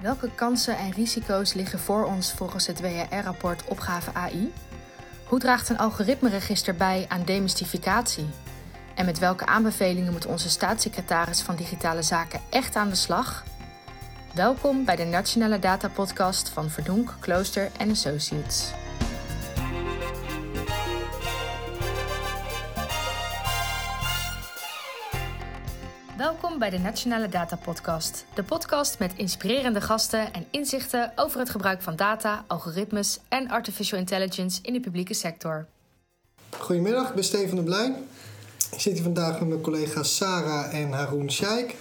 Welke kansen en risico's liggen voor ons volgens het WRR-rapport Opgave AI? Hoe draagt een algoritmeregister bij aan demystificatie? En met welke aanbevelingen moet onze staatssecretaris van Digitale Zaken echt aan de slag? Welkom bij de Nationale Data Podcast van Verdonk, Klooster Associates. Welkom bij de Nationale Data Podcast. De podcast met inspirerende gasten en inzichten over het gebruik van data, algoritmes en artificial intelligence in de publieke sector. Goedemiddag, ik ben Steven de Blij. Ik zit hier vandaag met mijn collega's Sarah en Haroon Sheikh,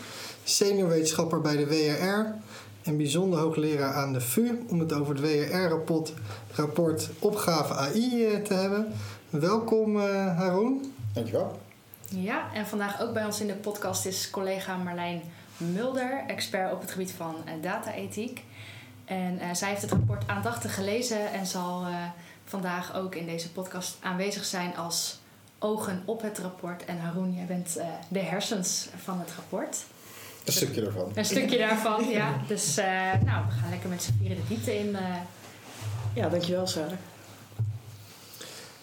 senior wetenschapper bij de WRR en bijzonder hoogleraar aan de VU om het over het WRR-rapport rapport Opgave AI eh, te hebben. Welkom uh, Haroon. Dankjewel. Ja, en vandaag ook bij ons in de podcast is collega Marlijn Mulder, expert op het gebied van uh, data-ethiek. En uh, zij heeft het rapport aandachtig gelezen en zal uh, vandaag ook in deze podcast aanwezig zijn als ogen op het rapport. En Haroon, jij bent de hersens van het rapport. Een stukje daarvan. Een stukje daarvan, ja. Dus nou, we gaan lekker met z'n vieren de diepte in. Ja, dankjewel Sarah.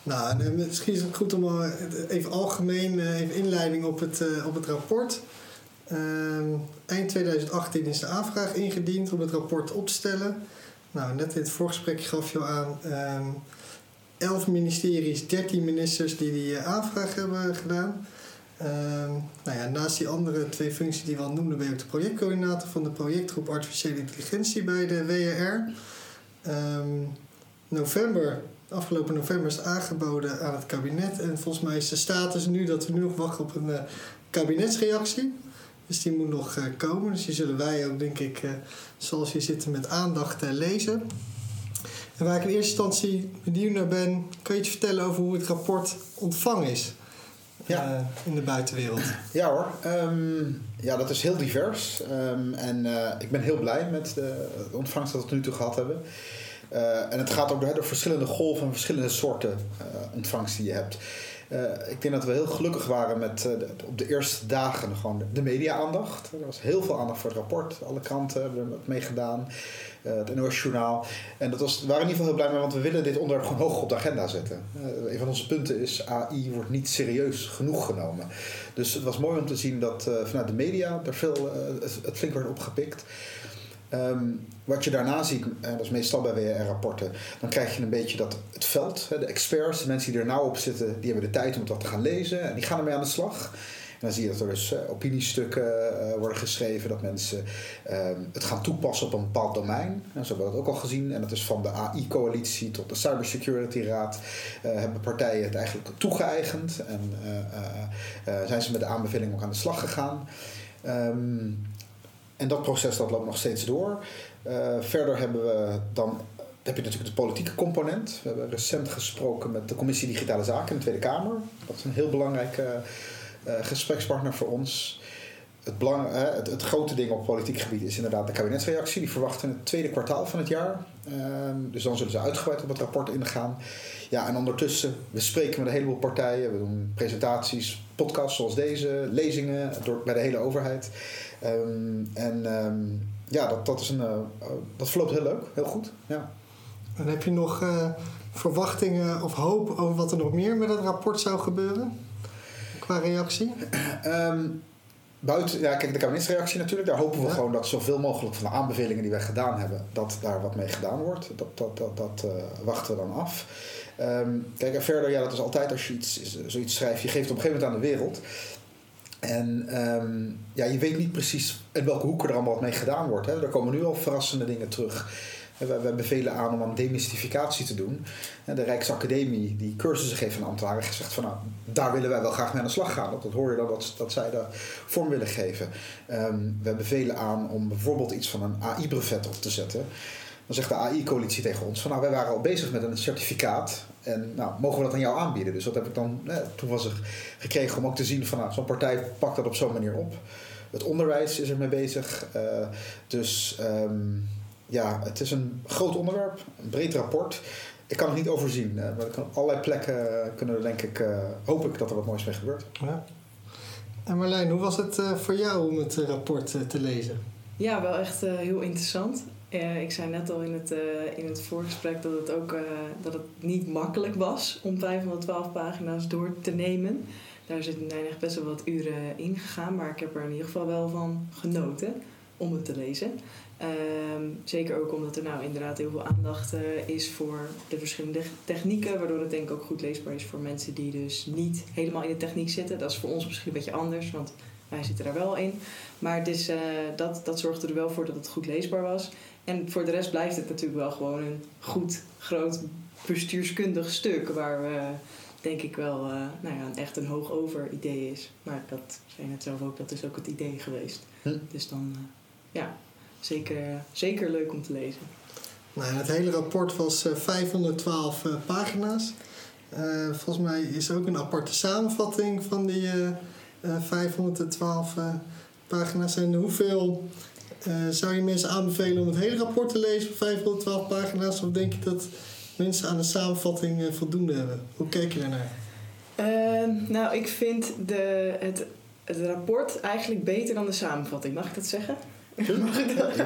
Nou, misschien is het goed om even algemeen even inleiding op het, op het rapport. Uh, eind 2018 is de aanvraag ingediend om het rapport op te stellen. Nou, net in het voorgesprek gaf je al aan. Uh, 11 ministeries, 13 ministers die die aanvraag hebben gedaan. Uh, nou ja, naast die andere twee functies die we al noemden, ben je ook de projectcoördinator van de projectgroep Artificiële Intelligentie bij de WRR. november afgelopen november is aangeboden aan het kabinet. En volgens mij is de status nu dat we nu nog wachten op een uh, kabinetsreactie. Dus die moet nog uh, komen. Dus die zullen wij ook, denk ik, uh, zoals hier zitten, met aandacht lezen. En waar ik in eerste instantie benieuwd naar ben, kan je iets vertellen over hoe het rapport ontvangen is? Ja. in de buitenwereld. Ja hoor, um, ja, dat is heel divers. Um, en ik ben heel blij met de, de ontvangst dat we tot nu toe gehad hebben. Uh, en het gaat ook door, verschillende golven en verschillende soorten uh, ontvangst die je hebt. Uh, ik denk dat we heel gelukkig waren met op de eerste dagen gewoon de media-aandacht. Er was heel veel aandacht voor het rapport. Alle kranten hebben er mee gedaan. het NOS-journaal. En dat was, we waren in ieder geval heel blij mee, want we willen dit onderwerp gewoon hoog op de agenda zetten. een van onze punten is AI wordt niet serieus genoeg genomen. Dus het was mooi om te zien dat vanuit de media er veel, het, het flink werd opgepikt. Um, wat je daarna ziet, en dat is meestal bij WR-rapporten, dan krijg je een beetje dat het veld, de experts, de mensen die er nauw op zitten, die hebben de tijd om wat te gaan lezen en die gaan ermee aan de slag. En dan zie je dat er dus uh, opiniestukken uh, worden geschreven, dat mensen uh, het gaan toepassen op een bepaald domein. En zo hebben we dat ook al gezien. En dat is van de AI-coalitie tot de Cybersecurity Raad hebben partijen het eigenlijk toegeëigend en zijn ze met de aanbeveling ook aan de slag gegaan. Um, en dat proces dat loopt nog steeds door. Uh, verder hebben we dan heb je natuurlijk de politieke component. We hebben recent gesproken met de Commissie Digitale Zaken in de Tweede Kamer. Dat is een heel belangrijke uh, gesprekspartner voor ons. Het, belang, het, het, grote ding op politiek gebied is inderdaad de kabinetsreactie. Die verwachten in het tweede kwartaal van het jaar. Ehm, dus dan zullen ze uitgebreid op het rapport ingaan. Ja, en ondertussen, we spreken met een heleboel partijen. We doen presentaties, podcasts zoals deze, lezingen door, bij de hele overheid. Um, en um, ja, dat, dat, is een, uh, dat verloopt heel leuk, heel goed. Ja. En heb je nog uh, verwachtingen of hoop over wat er nog meer met het rapport zou gebeuren? Qua reactie? um, buiten, ja, kijk, de kabinetsreactie natuurlijk. Daar hopen we ja. gewoon dat zoveel mogelijk van de aanbevelingen die wij gedaan hebben, dat daar wat mee gedaan wordt. Dat, dat, dat, dat uh, wachten we dan af. Um, kijk, en verder, ja, dat is altijd als je iets, zoiets schrijft, je geeft op een gegeven moment aan de wereld. En um, ja, je weet niet precies in welke hoeken er allemaal wat mee gedaan wordt. Hè. Er komen nu al verrassende dingen terug. We, bevelen aan om aan demystificatie te doen. De Rijksacademie, die cursussen geeft aan ambtenaren, gezegd van nou, daar willen wij wel graag mee aan de slag gaan. Dat, hoor je dan dat, dat zij daar vorm willen geven. Um, we bevelen aan om bijvoorbeeld iets van een AI-brevet op te zetten. Dan zegt de AI-coalitie tegen ons van nou, wij waren al bezig met een certificaat. En nou, mogen we dat aan jou aanbieden? Dus dat heb ik dan eh, toevallig gekregen om ook te zien van nou, zo'n partij pakt dat op zo'n manier op. Het onderwijs is er mee bezig. Uh, dus um, ja, het is een groot onderwerp, een breed rapport. Ik kan het niet overzien, uh, maar op allerlei plekken kunnen er denk ik, uh, hoop ik dat er wat moois mee gebeurt. Ja. En Marlijn, hoe was het voor jou om het rapport te lezen? Ja, wel echt eh, heel interessant. Eh, ik zei net al in het, eh, in het voorgesprek dat het ook dat het niet makkelijk was om 512 pagina's door te nemen. Daar zitten echt best wel wat uren in gegaan, maar ik heb er in ieder geval wel van genoten om het te lezen. Ehm, zeker ook omdat er nou inderdaad heel veel aandacht is voor de verschillende technieken, waardoor het denk ik ook goed leesbaar is voor mensen die dus niet helemaal in de techniek zitten. Dat is voor ons misschien een beetje anders, want wij zitten daar wel in. Maar dus, dat, dat zorgde er wel voor dat het goed leesbaar was. En voor de rest blijft het natuurlijk wel gewoon een goed, groot bestuurskundig stuk. Waar we, denk ik wel, uh, nou ja, echt een hoog over idee is. Maar dat zei net zelf ook, dat is ook het idee geweest. Hm. Dus dan, uh, ja, zeker, zeker leuk om te lezen. Nou, het hele rapport was 512 pagina's. volgens mij is ook een aparte samenvatting van die 512 pagina's. En hoeveel zou je mensen aanbevelen om het hele rapport te lezen op 512 pagina's? Of denk je dat mensen aan de samenvatting uh, voldoende hebben? Hoe kijk je daarnaar? Uh, nou, ik vind de, het, het rapport eigenlijk beter dan de samenvatting. Mag ik dat zeggen? Mag ik dat?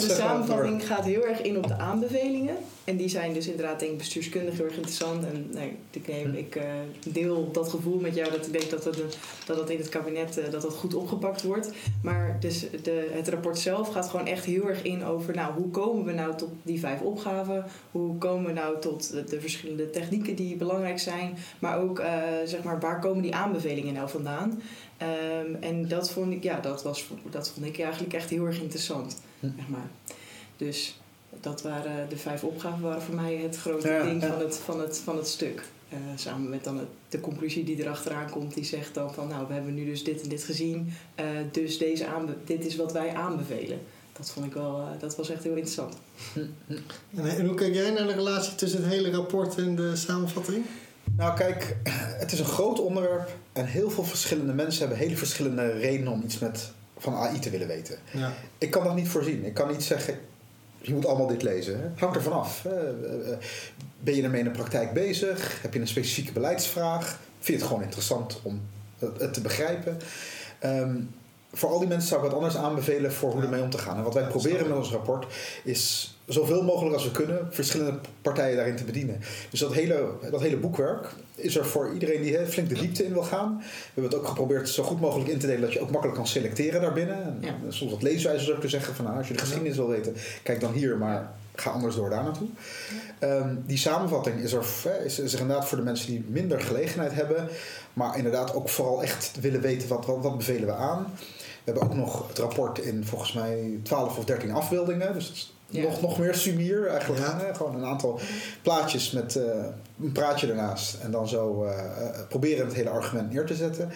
de samenvatting gaat heel erg in op de aanbevelingen. En die zijn dus inderdaad denk ik bestuurskundig heel erg interessant. En nee, ik, neem, hm. ik uh, deel dat gevoel met jou dat ik denk dat het, dat het in het kabinet uh, dat dat goed opgepakt wordt. Maar dus de, het rapport zelf gaat gewoon echt heel erg in over nou, hoe komen we nou tot die vijf opgaven? Hoe komen we nou tot de, de verschillende technieken die belangrijk zijn? Maar ook uh, zeg maar, waar komen die aanbevelingen nou vandaan? Um, en dat vond ik, ja, dat, was, dat vond ik eigenlijk echt heel erg interessant. Hm. Zeg maar. Dus dat waren de vijf opgaven waren voor mij het grote ding Van, het, van, het, van het stuk. Uh, samen met dan het, de conclusie die erachteraan komt, die zegt dan van nou, we hebben nu dus dit en dit gezien, uh, dus deze aanbe dit is wat wij aanbevelen. Dat vond ik wel, uh, dat was echt heel interessant. En, en hoe kijk jij naar de relatie tussen het hele rapport en de samenvatting? Nou, kijk, het is een groot onderwerp en heel veel verschillende mensen hebben hele verschillende redenen om iets met, van AI te willen weten. Ja. Ik kan dat niet voorzien. Ik kan niet zeggen, je moet allemaal dit lezen. Het hangt er vanaf. Ben je ermee in de praktijk bezig? Heb je een specifieke beleidsvraag? Vind je het gewoon interessant om het te begrijpen? Ehm, voor al die mensen zou ik wat anders aanbevelen voor hoe ermee om te gaan. En wat wij proberen met ons rapport is zoveel mogelijk als we kunnen verschillende partijen daarin te bedienen. Dus dat hele, dat hele boekwerk is er voor iedereen die flink de diepte in wil gaan. We hebben het ook geprobeerd zo goed mogelijk in te delen dat je ook makkelijk kan selecteren daarbinnen. En Soms wat leeswijzers ook te zeggen van nou, als je de geschiedenis wil weten, kijk dan hier, maar ga anders door daar naartoe. Ehm, die samenvatting is er, is, is er inderdaad voor de mensen die minder gelegenheid hebben, maar inderdaad ook vooral echt willen weten wat, wat, wat bevelen we aan. We hebben ook nog het rapport in volgens mij 12 of 13 afbeeldingen. Dus nog, nog meer sumier eigenlijk. Ja. Gewoon een aantal plaatjes met uh, een praatje ernaast. En dan zo uh, proberen het hele argument neer te zetten.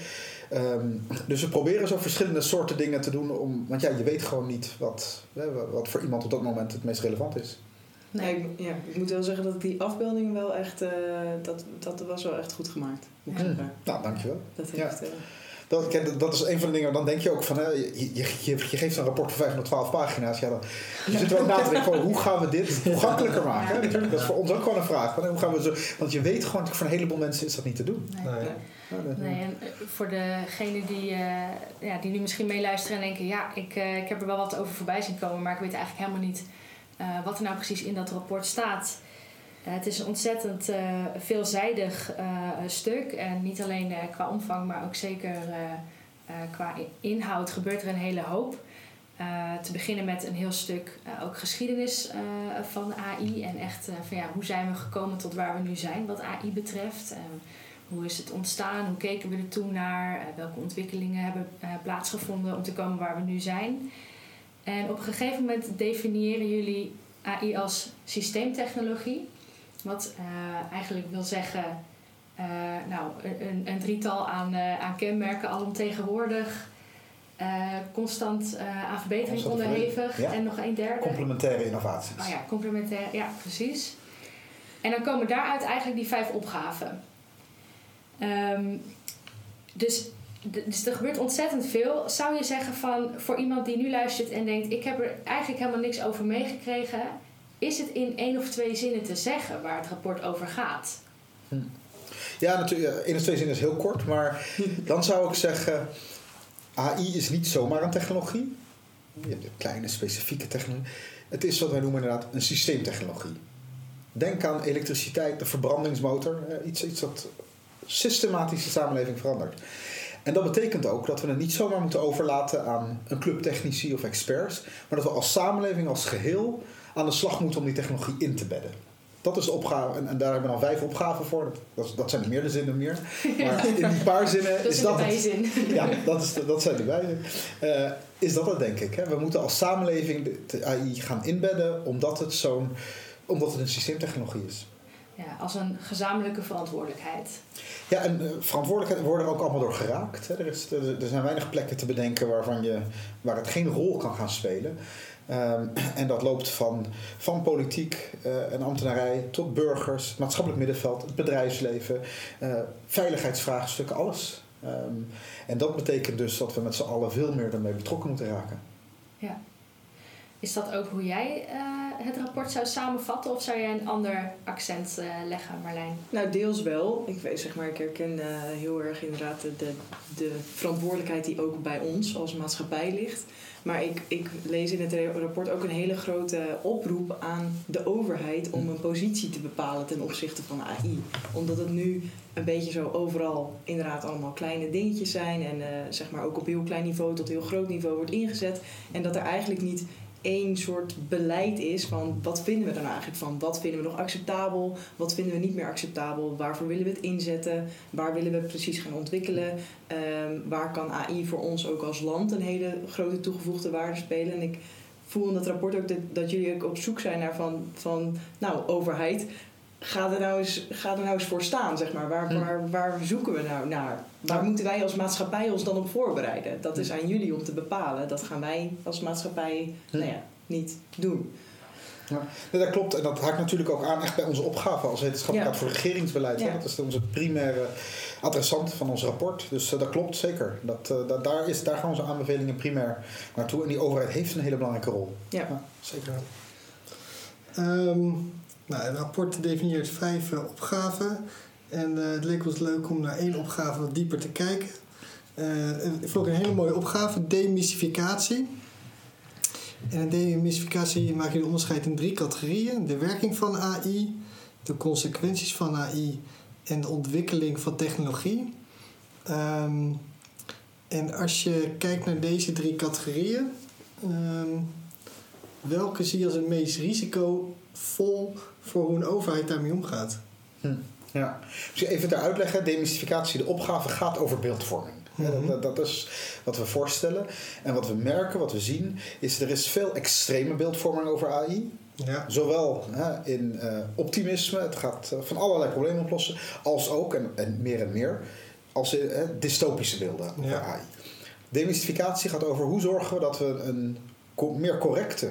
Um, dus we proberen zo verschillende soorten dingen te doen. Om, want ja, je weet gewoon niet wat, wat voor iemand op dat moment het meest relevant is. Nee, ik, ja, ik moet wel zeggen dat die afbeelding wel echt... Uh, dat, dat was wel echt goed gemaakt. Moet ik ja. Nou, dankjewel. Dat heeft... Ja. Dat, dat is een van de dingen, dan denk je ook van, hè, je, je, je geeft een rapport van 512 pagina's. Ja, dan, je zit er ook na te denken van, hoe gaan we dit toegankelijker maken? Natuurlijk, dat is voor ons ook gewoon een vraag. Van, hoe gaan we zo, want je weet gewoon, voor een heleboel mensen is dat niet te doen. Nee. Nee. en eh, voor degenen die, uh, ja, die nu misschien meeluisteren en denken... ja, ik, uh, ik heb er wel wat over voorbij zien komen... maar ik weet eigenlijk helemaal niet uh, wat er nou precies in dat rapport staat... Eh, het is een ontzettend uh, veelzijdig uh, stuk. En niet alleen qua omvang, maar ook zeker qua inhoud gebeurt er een hele hoop. te beginnen met een heel stuk ook geschiedenis van AI. En echt van ja, hoe zijn we gekomen tot waar we nu zijn wat AI betreft. hoe is het ontstaan? Hoe keken we er toen naar? welke ontwikkelingen hebben plaatsgevonden om te komen waar we nu zijn? En op een gegeven moment definiëren jullie AI als systeemtechnologie. Wat uh, eigenlijk wil zeggen, uh, nou, een, een, drietal aan, uh, aan kenmerken alomtegenwoordig. constant aan verbetering onderhevig. En nog een derde. Complementaire innovaties. Oh ja, complementaire, ja, precies. En dan komen daaruit eigenlijk die vijf opgaven. Um, dus, dus er gebeurt ontzettend veel. Zou je zeggen van voor iemand die nu luistert en denkt: Ik heb er eigenlijk helemaal niks over meegekregen is het in één of twee zinnen te zeggen waar het rapport over gaat? Hm. Ja, natuurlijk. één of twee zinnen is heel kort. Maar dan zou ik zeggen... AI is niet zomaar een technologie. je hebt de kleine specifieke technologie. Het is wat wij noemen inderdaad een systeemtechnologie. Denk aan elektriciteit, de verbrandingsmotor, iets, iets dat systematisch de samenleving verandert. En dat betekent ook dat we het niet zomaar moeten overlaten aan een club technici of experts, maar dat we als samenleving, als geheel, aan de slag moeten om die technologie in te bedden. Dat is de opgave, en, en daar hebben we dan vijf opgaven voor. Dat, dat zijn meer de zinnen meer. Maar in die paar zinnen Dat is is dat de het. Ja, dat, is, dat zijn de wijzen. Eh, is dat het, denk ik. Hè? We moeten als samenleving de, de AI gaan inbedden, omdat het, zo'n, omdat het een systeemtechnologie is. Ja, als een gezamenlijke verantwoordelijkheid. Ja, en uh, verantwoordelijkheid worden er ook allemaal door geraakt. Hè? Er, is, er, er zijn weinig plekken te bedenken waarvan je, waar het geen rol kan gaan spelen. Um, en dat loopt van, van politiek uh, en ambtenarij tot burgers, maatschappelijk middenveld, het bedrijfsleven, uh, veiligheidsvraagstukken, alles. Um, en dat betekent dus dat we met z'n allen veel meer ermee betrokken moeten raken. Ja. Is dat ook hoe jij uh, het rapport zou samenvatten of zou jij een ander accent uh, leggen, Marlijn? Nou, deels wel. Ik weet, zeg maar, ik herken uh, heel erg inderdaad de, de, de verantwoordelijkheid die ook bij ons als maatschappij ligt. Maar ik, ik lees in het rapport ook een hele grote oproep aan de overheid om een positie te bepalen ten opzichte van AI. Omdat het nu een beetje zo overal inderdaad allemaal kleine dingetjes zijn en zeg maar ook op heel klein niveau tot heel groot niveau wordt ingezet. En dat er eigenlijk niet één soort beleid is van wat vinden we dan eigenlijk van? Wat vinden we nog acceptabel? Wat vinden we niet meer acceptabel? Waarvoor willen we het inzetten? Waar willen we precies gaan ontwikkelen? Um, waar kan AI voor ons ook als land een hele grote toegevoegde waarde spelen? En ik voel in dat rapport ook dat, dat jullie ook op zoek zijn naar van, van nou, overheid. Ga er, nou eens, ga er nou eens voor staan, zeg maar. Waar, waar, waar zoeken we nou naar? Waar moeten wij als maatschappij ons dan op voorbereiden? Dat is aan jullie om te bepalen. Dat gaan wij als maatschappij nou ja, niet doen. Ja, dat klopt. En dat haakt natuurlijk ook aan echt bij onze opgave als wetenschappelijk ja. voor regeringsbeleid. Ja. Dat is onze primaire adressant van ons rapport. Dus uh, dat klopt zeker. Dat, uh, dat, daar, is, daar gaan onze aanbevelingen primair naartoe. En die overheid heeft een hele belangrijke rol. Ja, ja zeker. Um, nou, het rapport definieert vijf uh, opgaven. En uh, het leek ons leuk om naar één opgave wat dieper te kijken. Uh, ik vond een hele mooie opgave, demystificatie. En in demystificatie maak je de onderscheid in drie categorieën. De werking van AI, de consequenties van AI en de ontwikkeling van technologie. Um, en als je kijkt naar deze drie categorieën, um, welke zie je als het meest risicovol voor hoe een overheid daarmee omgaat? Hm. Ja, dus even ter uitleggen, demystificatie, de opgave gaat over beeldvorming. Mm-hmm. Dat, dat, is wat we voorstellen. En wat we merken, wat we zien, is er is veel extreme beeldvorming over AI. Ja. Zowel hè, in uh, optimisme, het gaat uh, van allerlei problemen oplossen, als ook, en, en meer en meer, als in uh, dystopische beelden over. AI. Demystificatie gaat over hoe zorgen we dat we een co- meer correcte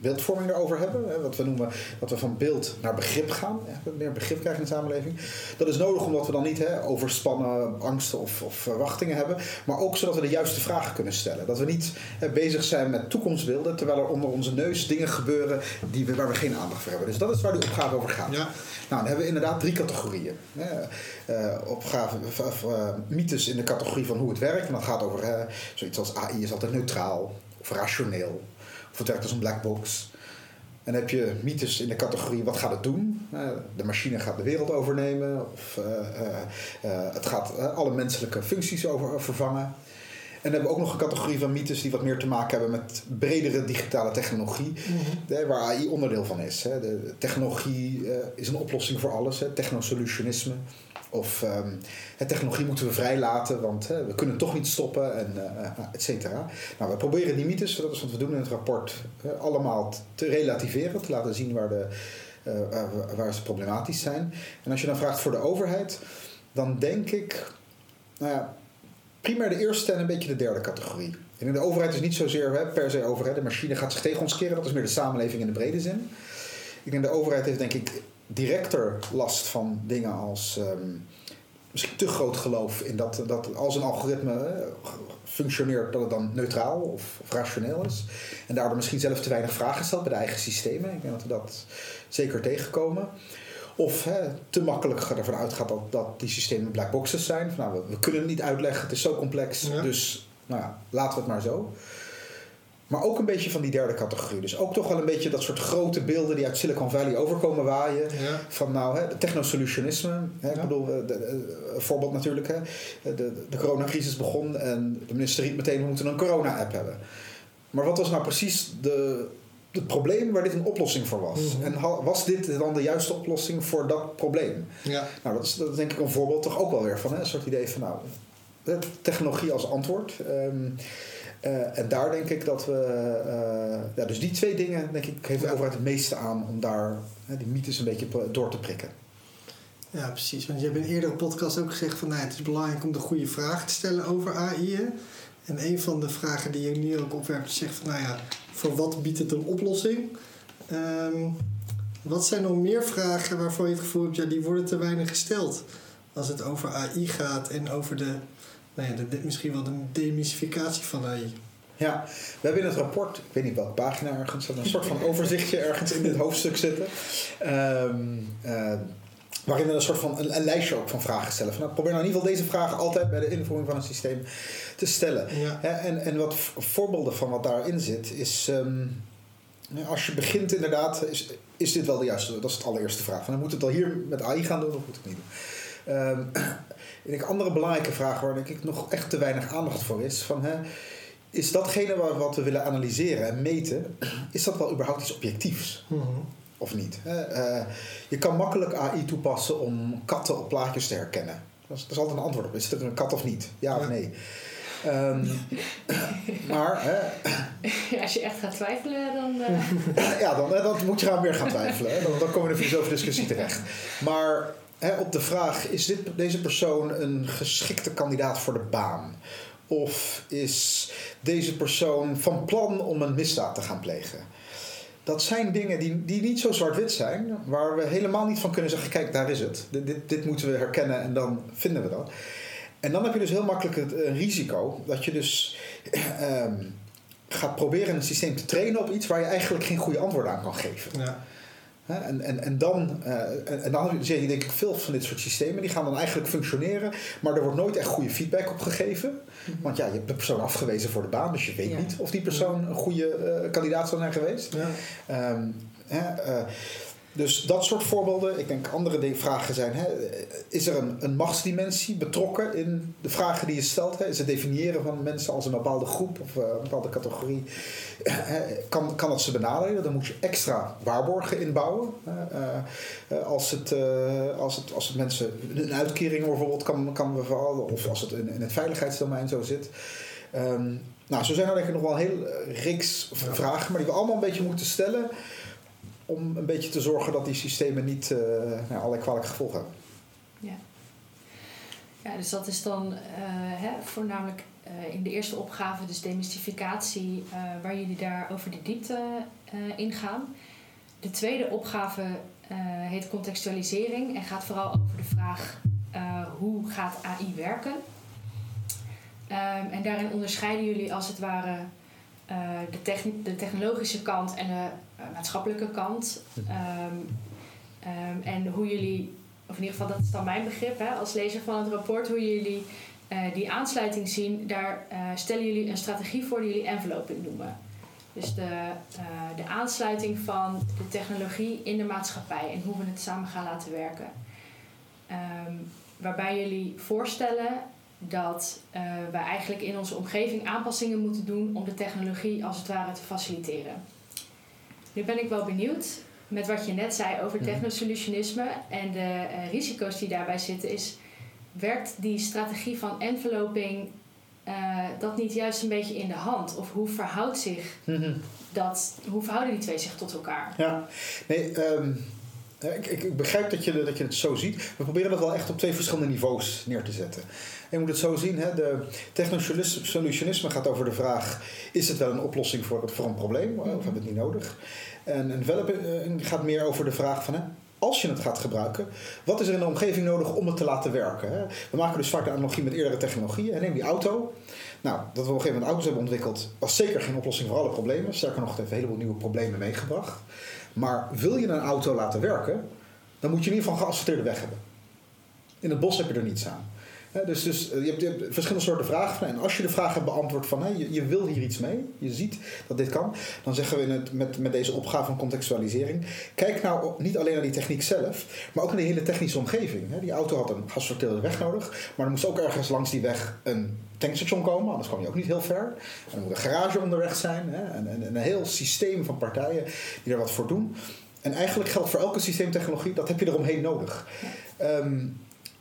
beeldvorming erover hebben. Hè, wat we noemen dat we van beeld naar begrip gaan. Hè, meer begrip krijgen in de samenleving. Dat is nodig omdat we dan niet hè, overspannen angsten of, of verwachtingen hebben. Maar ook zodat we de juiste vragen kunnen stellen. Dat we niet hè, bezig zijn met toekomstbeelden. Terwijl er onder onze neus dingen gebeuren die we, waar we geen aandacht voor hebben. Dus dat is waar die opgave over gaat. Ja. Nou, dan hebben we inderdaad drie categorieën. Hè. Uh, opgave, of, uh, mythes in de categorie van hoe het werkt. En dat gaat over zoiets als AI is altijd neutraal of rationeel. Of het werkt als een black box. En dan heb je mythes in de categorie wat gaat het doen? Uh, de machine gaat de wereld overnemen. Of uh, uh, het gaat alle menselijke functies over, vervangen. En dan hebben we ook nog een categorie van mythes die wat meer te maken hebben met bredere digitale technologie. Hè, waar AI onderdeel van is. Hè. De technologie is een oplossing voor alles. Hè. Technosolutionisme. Of um, technologie moeten we vrijlaten, want we kunnen toch niet stoppen, en uh, et cetera. Nou, we proberen die mythes, dat is wat we doen in het rapport, allemaal te relativeren, te laten zien waar, de, waar ze problematisch zijn. En als je dan vraagt voor de overheid, dan denk ik, nou ja, primair de eerste en een beetje de derde categorie. En de overheid is niet zozeer hè, per se overheid, de machine gaat zich tegen ons keren, dat is meer de samenleving in de brede zin. Ik denk de overheid heeft denk ik directer last van dingen als um, misschien te groot geloof in dat, dat als een algoritme uh, functioneert, dat het dan neutraal of, of, rationeel is. En daardoor misschien zelf te weinig vragen stelt bij de eigen systemen. Ik denk dat we dat zeker tegenkomen. Of hè, te makkelijk ervan uitgaat dat, dat die systemen black boxes zijn. Van, nou, we, we, kunnen het niet uitleggen, het is zo complex, ja. dus nou ja, laten we het maar zo. Maar ook een beetje van die derde categorie. Dus ook toch wel een beetje dat soort grote beelden die uit Silicon Valley overkomen waaien. Ja. Van nou, hè, technosolutionisme. Hè, Ik bedoel, eh, de, de- een voorbeeld natuurlijk. Hè. De, de coronacrisis begon en de minister riep meteen... we moeten een corona-app hebben. Maar wat was nou precies de, het probleem waar dit een oplossing voor was? Mhm. En was dit dan de juiste oplossing voor dat probleem? Ja. Nou, dat is, dat is denk ik een voorbeeld toch ook wel weer van. Hè? Een soort idee van nou, eh, technologie als antwoord. Ehm, eh, en daar denk ik dat we... eh, ja, dus die twee dingen, denk ik, heeft de Ja. overheid het meeste aan... om daar hè, die mythes een beetje door te prikken. Ja, precies. Want je hebt in een eerdere podcast ook gezegd van nou, het is belangrijk om de goede vraag te stellen over AI. hè. En een van de vragen die je nu ook opwerpt, is zegt van nou ja, voor wat biedt het een oplossing? Ehm, wat zijn nog meer vragen waarvan je het gevoel hebt, ja, die worden te weinig gesteld als het over AI gaat en over de, nou ja, de, misschien wel de demystificatie van AI? Ja, we hebben in het rapport, ik weet niet welke pagina ergens, een soort van overzichtje ergens in dit hoofdstuk zitten. Ehm, eh, waarin we een soort van een, een lijstje ook van vragen stellen. Van, nou, probeer nou in ieder geval deze vragen altijd bij de invoering van een systeem te stellen. Ja. En, en wat voorbeelden van wat daarin zit, is ehm, als je begint inderdaad, is, is dit wel de juiste? Dat is het allereerste vraag. Van, moet het al hier met AI gaan doen of moet het niet doen? Ehm, en ik andere belangrijke vraag waar denk ik nog echt te weinig aandacht voor is, van, hè, is datgene wa- wat we willen analyseren en meten, is dat wel überhaupt iets objectiefs? Mhm. Of niet? hè? Eh, je kan makkelijk AI toepassen om katten op plaatjes te herkennen. Dat is, dat is altijd een antwoord op. Is er een kat of niet? Ja, of nee? Ehm, maar hè, Ja, als je echt gaat twijfelen, dan... eh, ja, dan, dan moet je gaan weer gaan twijfelen. Hè? Dan, dan komen we in een filosofische discussie terecht. Maar hè, op de vraag, is dit, deze persoon een geschikte kandidaat voor de baan? Of is deze persoon van plan om een misdaad te gaan plegen? Dat zijn dingen die, die niet zo zwart-wit zijn, waar we helemaal niet van kunnen zeggen: kijk, daar is het. Dit, dit, dit moeten we herkennen en dan vinden we dat. En dan heb je dus heel makkelijk het eh, risico dat je dus ehm, gaat proberen een systeem te trainen op iets waar je eigenlijk geen goede antwoord aan kan geven. Ja. En, en, en dan, eh, en, dan zie je denk ik veel van dit soort systemen. Die gaan dan eigenlijk functioneren. Maar er wordt nooit echt goede feedback op gegeven. Want ja, je hebt de persoon afgewezen voor de baan. Dus je weet Ja. niet of die persoon een goede eh, kandidaat zou zijn geweest. Ja. Ehm, hè, eh, dus dat soort voorbeelden. Ik denk andere de- vragen zijn: hè, is er een, een machtsdimensie betrokken in de vragen die je stelt? Hè? Is het definiëren van mensen als een bepaalde groep of eh, een bepaalde categorie? Kan, kan dat ze benadelen? Dan moet je extra waarborgen inbouwen. Eh, eh, als, het, als, het, als het mensen een uitkering bijvoorbeeld kan, kan bevallen, of als het in, in het veiligheidsdomein zo zit. Ehm, nou, zo zijn er denk ik nog wel een hele reeks vragen, maar die we allemaal een beetje moeten stellen om een beetje te zorgen dat die systemen niet eh nou, allerlei kwalijke gevolgen hebben. Ja, dus dat is dan eh, hè, voornamelijk eh, in de eerste opgave, dus demystificatie, waar jullie daar over de diepte ingaan. De tweede opgave heet contextualisering en gaat vooral over de vraag hoe gaat AI werken. Ehm, en daarin onderscheiden jullie als het ware de, de technologische kant en de maatschappelijke kant. Ehm, ehm, en hoe jullie of in ieder geval dat is dan mijn begrip hè, als lezer van het rapport, hoe jullie eh, die aansluiting zien, daar eh, stellen jullie een strategie voor die jullie enveloping noemen. Dus de, eh, de aansluiting van de technologie in de maatschappij en hoe we het samen gaan laten werken. Ehm, waarbij jullie voorstellen dat eh we eigenlijk in onze omgeving aanpassingen moeten doen om de technologie als het ware te faciliteren. Nu ben ik wel benieuwd met wat je net zei over Mhm. technosolutionisme en de eh, risico's die daarbij zitten, is werkt die strategie van enveloping eh, dat niet juist een beetje in de hand? Of hoe verhoudt zich dat, hoe verhouden die twee zich tot elkaar? Ja, nee, ehm, ik, ik, begrijp dat je, dat je het zo ziet. We proberen dat wel echt op twee verschillende niveaus neer te zetten. En je moet het zo zien, hè, de technosolutionisme gaat over de vraag... is het wel een oplossing voor, voor een probleem of hebben we het niet nodig? En developing gaat meer over de vraag van... Hè, als je het gaat gebruiken, wat is er in de omgeving nodig om het te laten werken? Hè? We maken dus vaak de analogie met eerdere technologieën. Neem die auto. Nou, dat we op een gegeven moment auto's hebben ontwikkeld, was zeker geen oplossing voor alle problemen. Sterker nog, het heeft een heleboel nieuwe problemen meegebracht. Maar wil je een auto laten werken, dan moet je in ieder geval een geasfalteerde weg hebben. In het bos heb je er niets aan. Dus dus eh, je, hebt, je hebt verschillende soorten vragen. En als je de vraag hebt beantwoord van hè, je, je wil hier iets mee, je ziet dat dit kan, dan zeggen we in het, met, met deze opgave van contextualisering: kijk nou niet alleen naar die techniek zelf, maar ook naar die hele technische omgeving. Hè. Die auto had een gasverteelde weg nodig, maar er moest ook ergens langs die weg een tankstation komen, anders kwam je ook niet heel ver. En er moet een garage onderweg zijn hè, en, en, en een heel systeem van partijen die er wat voor doen. En eigenlijk geldt voor elke systeemtechnologie, dat heb je eromheen nodig. Ehm,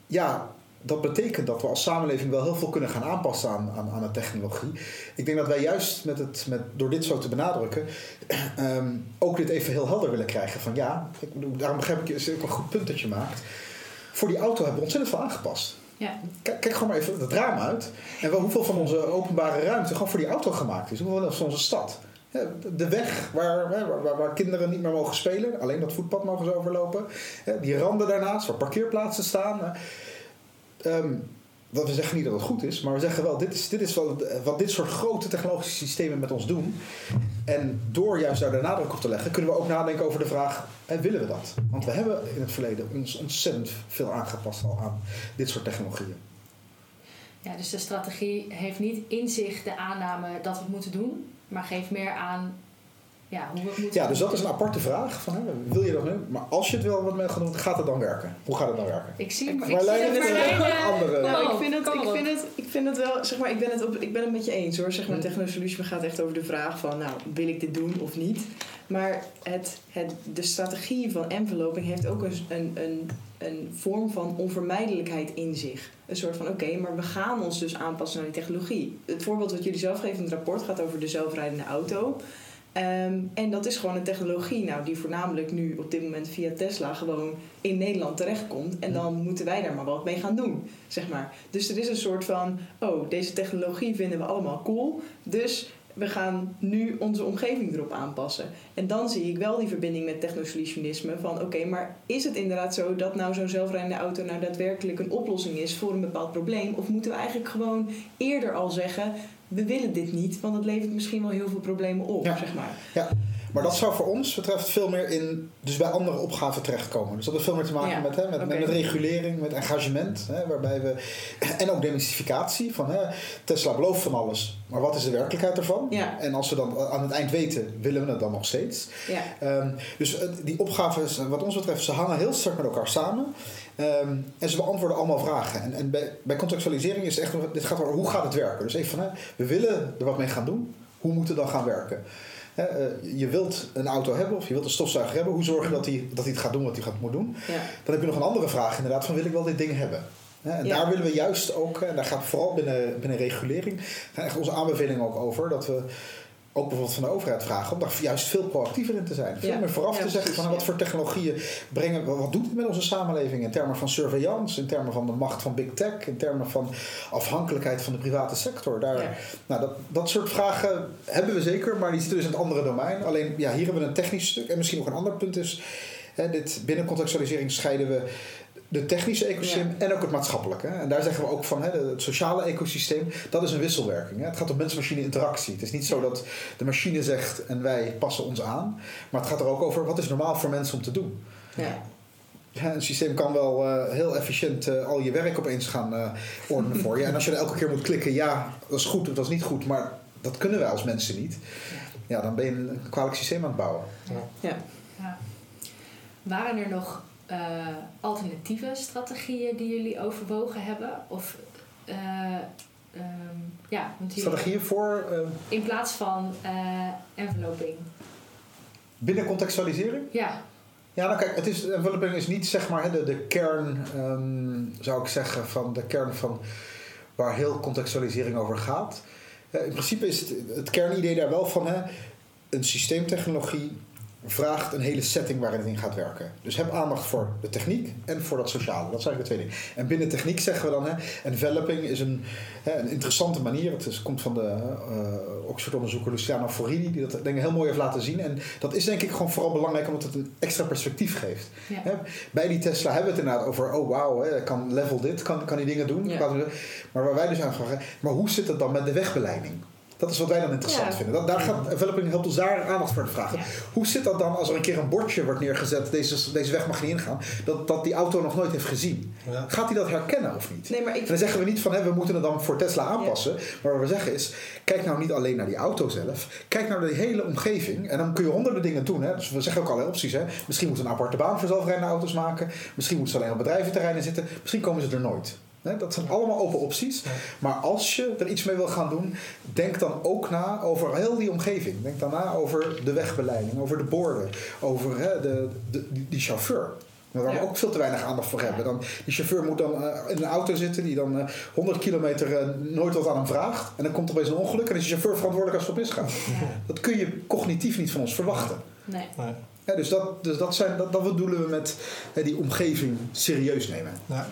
ja, dat betekent dat we als samenleving wel heel veel kunnen gaan aanpassen aan, aan, aan de technologie. Ik denk dat wij juist met het, met, door dit zo te benadrukken, ehm, ook dit even heel helder willen krijgen. Van ja, ik bedoel, daarom begrijp ik je, is ook een goed punt dat je maakt. Voor die auto hebben we ontzettend veel aangepast. Ja. Kijk, kijk gewoon maar even het raam uit. En wel hoeveel van onze openbare ruimte gewoon voor die auto gemaakt is. Hoeveel van onze stad. De weg waar, waar, waar, kinderen niet meer mogen spelen. Alleen dat voetpad mogen ze overlopen. Die randen daarnaast waar parkeerplaatsen staan. Ehm, dat we zeggen niet dat het goed is. Maar we zeggen wel, dit is, dit is wat, wat dit soort grote technologische systemen met ons doen. En door juist daar de nadruk op te leggen, kunnen we ook nadenken over de vraag: hè, willen we dat? Want we hebben in het verleden ons ontzettend veel aangepast al aan dit soort technologieën. Ja, dus de strategie heeft niet in zich de aanname dat we het moeten doen, maar geeft meer aan ja, hoe we Ja, dus dat is een aparte vraag. Van, hè, wil je dat nu? Maar als je het wel wat mee gaat doen, gaat het dan werken? Hoe gaat het dan werken? Ik zie, ik zie Marlijn het een andere... Nou, ik vind, het, ik, vind het, ik vind het wel, zeg maar, ik ben het, op, ik ben het met je eens hoor. Zeg maar. Techno Solution gaat echt over de vraag van, nou, wil ik dit doen of niet? Maar het, het, de strategie van enveloping heeft ook een, een, een, een vorm van onvermijdelijkheid in zich. Een soort van, oké, maar we gaan ons dus aanpassen naar die technologie. Het voorbeeld wat jullie zelf geven in het rapport gaat over de zelfrijdende auto. Ehm, en dat is gewoon een technologie nou, die voornamelijk nu op dit moment via Tesla gewoon in Nederland terechtkomt. En dan moeten wij daar maar wat mee gaan doen, zeg maar. Dus er is een soort van, oh, deze technologie vinden we allemaal cool. Dus we gaan nu onze omgeving erop aanpassen. En dan zie ik wel die verbinding met technosolutionisme van, oké, maar is het inderdaad zo dat nou zo'n zelfrijdende auto nou daadwerkelijk een oplossing is voor een bepaald probleem? Of moeten we eigenlijk gewoon eerder al zeggen, we willen dit niet, want het levert misschien wel heel veel problemen op, Ja. zeg maar. Ja, maar dat zou voor ons betreft veel meer in, dus bij andere opgaven terechtkomen. Dus dat heeft veel meer te maken Ja, met, hè, met, met, regulering, met engagement. Hè, waarbij we, en ook demystificatie. Van, hè, Tesla belooft van alles, maar wat is de werkelijkheid ervan? Ja. En als we dan aan het eind weten, willen we het dan nog steeds? Ja. Ehm, dus eh, die opgaves, eh, wat ons betreft, ze hangen heel sterk met elkaar samen. Ehm, en ze beantwoorden allemaal vragen. En, en bij, bij contextualisering is het echt, dit gaat over hoe gaat het werken. Dus even van, hè, we willen er wat mee gaan doen. Hoe moet het dan gaan werken? Hè, eh, je wilt een auto hebben of je wilt een stofzuiger hebben. Hoe zorg je dat hij dat hij het gaat doen wat hij gaat moet doen? Ja. Dan heb je nog een andere vraag inderdaad van wil ik wel dit ding hebben? En Ja. daar willen we juist ook, en daar gaat vooral binnen, binnen regulering, gaan echt onze aanbevelingen ook over. Dat we ook bijvoorbeeld van de overheid vragen om daar juist veel proactiever in te zijn. Veel Ja. meer vooraf Ja, te zeggen van precies, wat voor technologieën brengen wat doet het met onze samenleving in termen van surveillance, in termen van de macht van big tech, in termen van afhankelijkheid van de private sector. Daar, Ja. nou, dat, dat soort vragen hebben we zeker, maar die zitten dus in het andere domein. Alleen ja, hier hebben we een technisch stuk. En misschien nog een ander punt is, hè, dit, binnen contextualisering scheiden we de technische ecosysteem en ook het maatschappelijke. En daar zeggen we ook van hè, het sociale ecosysteem, dat is een wisselwerking. Hè. Het gaat om mens-machine interactie. Het is niet zo dat de machine zegt en wij passen ons aan. Maar het gaat er ook over wat is normaal voor mensen om te doen. Ja. Ja, een systeem kan wel eh, heel efficiënt eh, al je werk opeens gaan eh, ordenen voor je. En als je er elke keer moet klikken, ja, dat is goed of dat is niet goed, maar dat kunnen wij als mensen niet. Ja, dan ben je een kwalijk systeem aan het bouwen. Ja. Ja. Waren er nog eh, alternatieve strategieën die jullie overwogen hebben? Of eh, ehm, ja, Strategieën voor eh, in plaats van enveloping. binnen contextualisering? Ja, Ja, nou kijk, het is, enveloping is niet zeg maar de, de kern, ehm, zou ik zeggen, van de kern van waar heel contextualisering over gaat. In principe is het, het kernidee daar wel van, hè, een systeemtechnologie vraagt een hele setting waarin het in gaat werken. Dus heb aandacht voor de techniek en voor dat sociale. Dat zijn eigenlijk de twee dingen. En binnen techniek zeggen we dan, hè, enveloping is een, hè, een interessante manier. Het is, komt van de eh Oxford-onderzoeker Luciano Forini, die dat denk ik heel mooi heeft laten zien. En dat is denk ik gewoon vooral belangrijk omdat het een extra perspectief geeft. ja. Hè, bij die Tesla hebben we het inderdaad over, oh wauw, kan level dit, kan, kan die dingen doen. Ja. Maar waar wij dus aan vragen, maar hoe zit het dan met de wegbeleiding? Dat is wat wij dan interessant Ja. vinden. Dat, daar gaat developing helpt ons daar aandacht voor te vragen. Ja. Hoe zit dat dan als er een keer een bordje wordt neergezet, deze, deze weg mag niet ingaan, dat, dat die auto nog nooit heeft gezien? Ja. Gaat hij dat herkennen of niet? Nee, maar ik En dan zeggen we niet van hè, we moeten het dan voor Tesla aanpassen. Maar wat we zeggen is, kijk nou niet alleen naar die auto zelf. Kijk naar de hele omgeving. En dan kun je honderden dingen doen. Hè. Dus we zeggen ook allerlei opties. Hè. Misschien moeten we een aparte baan voor zelfrijdende auto's maken. Misschien moeten ze alleen op bedrijventerreinen zitten. Misschien komen ze er nooit. Dat zijn allemaal open opties. Ja. Maar als je er iets mee wil gaan doen, denk dan ook na over heel die omgeving. Denk dan na over de wegbeleiding, over de borden, over hè, de, de, die, die chauffeur. Waar we Ja. ook veel te weinig aandacht voor hebben. Dan, die chauffeur moet dan eh, in een auto zitten die dan eh, 100 kilometer eh, nooit wat aan hem vraagt. En dan komt er opeens een ongeluk en is de chauffeur verantwoordelijk als het op misgaat. Ja. Dat kun je cognitief niet van ons verwachten. Nee. Nee. Ja, dus dat, dus dat, zijn, dat, dat bedoelen we met hè, die omgeving serieus nemen. Ja.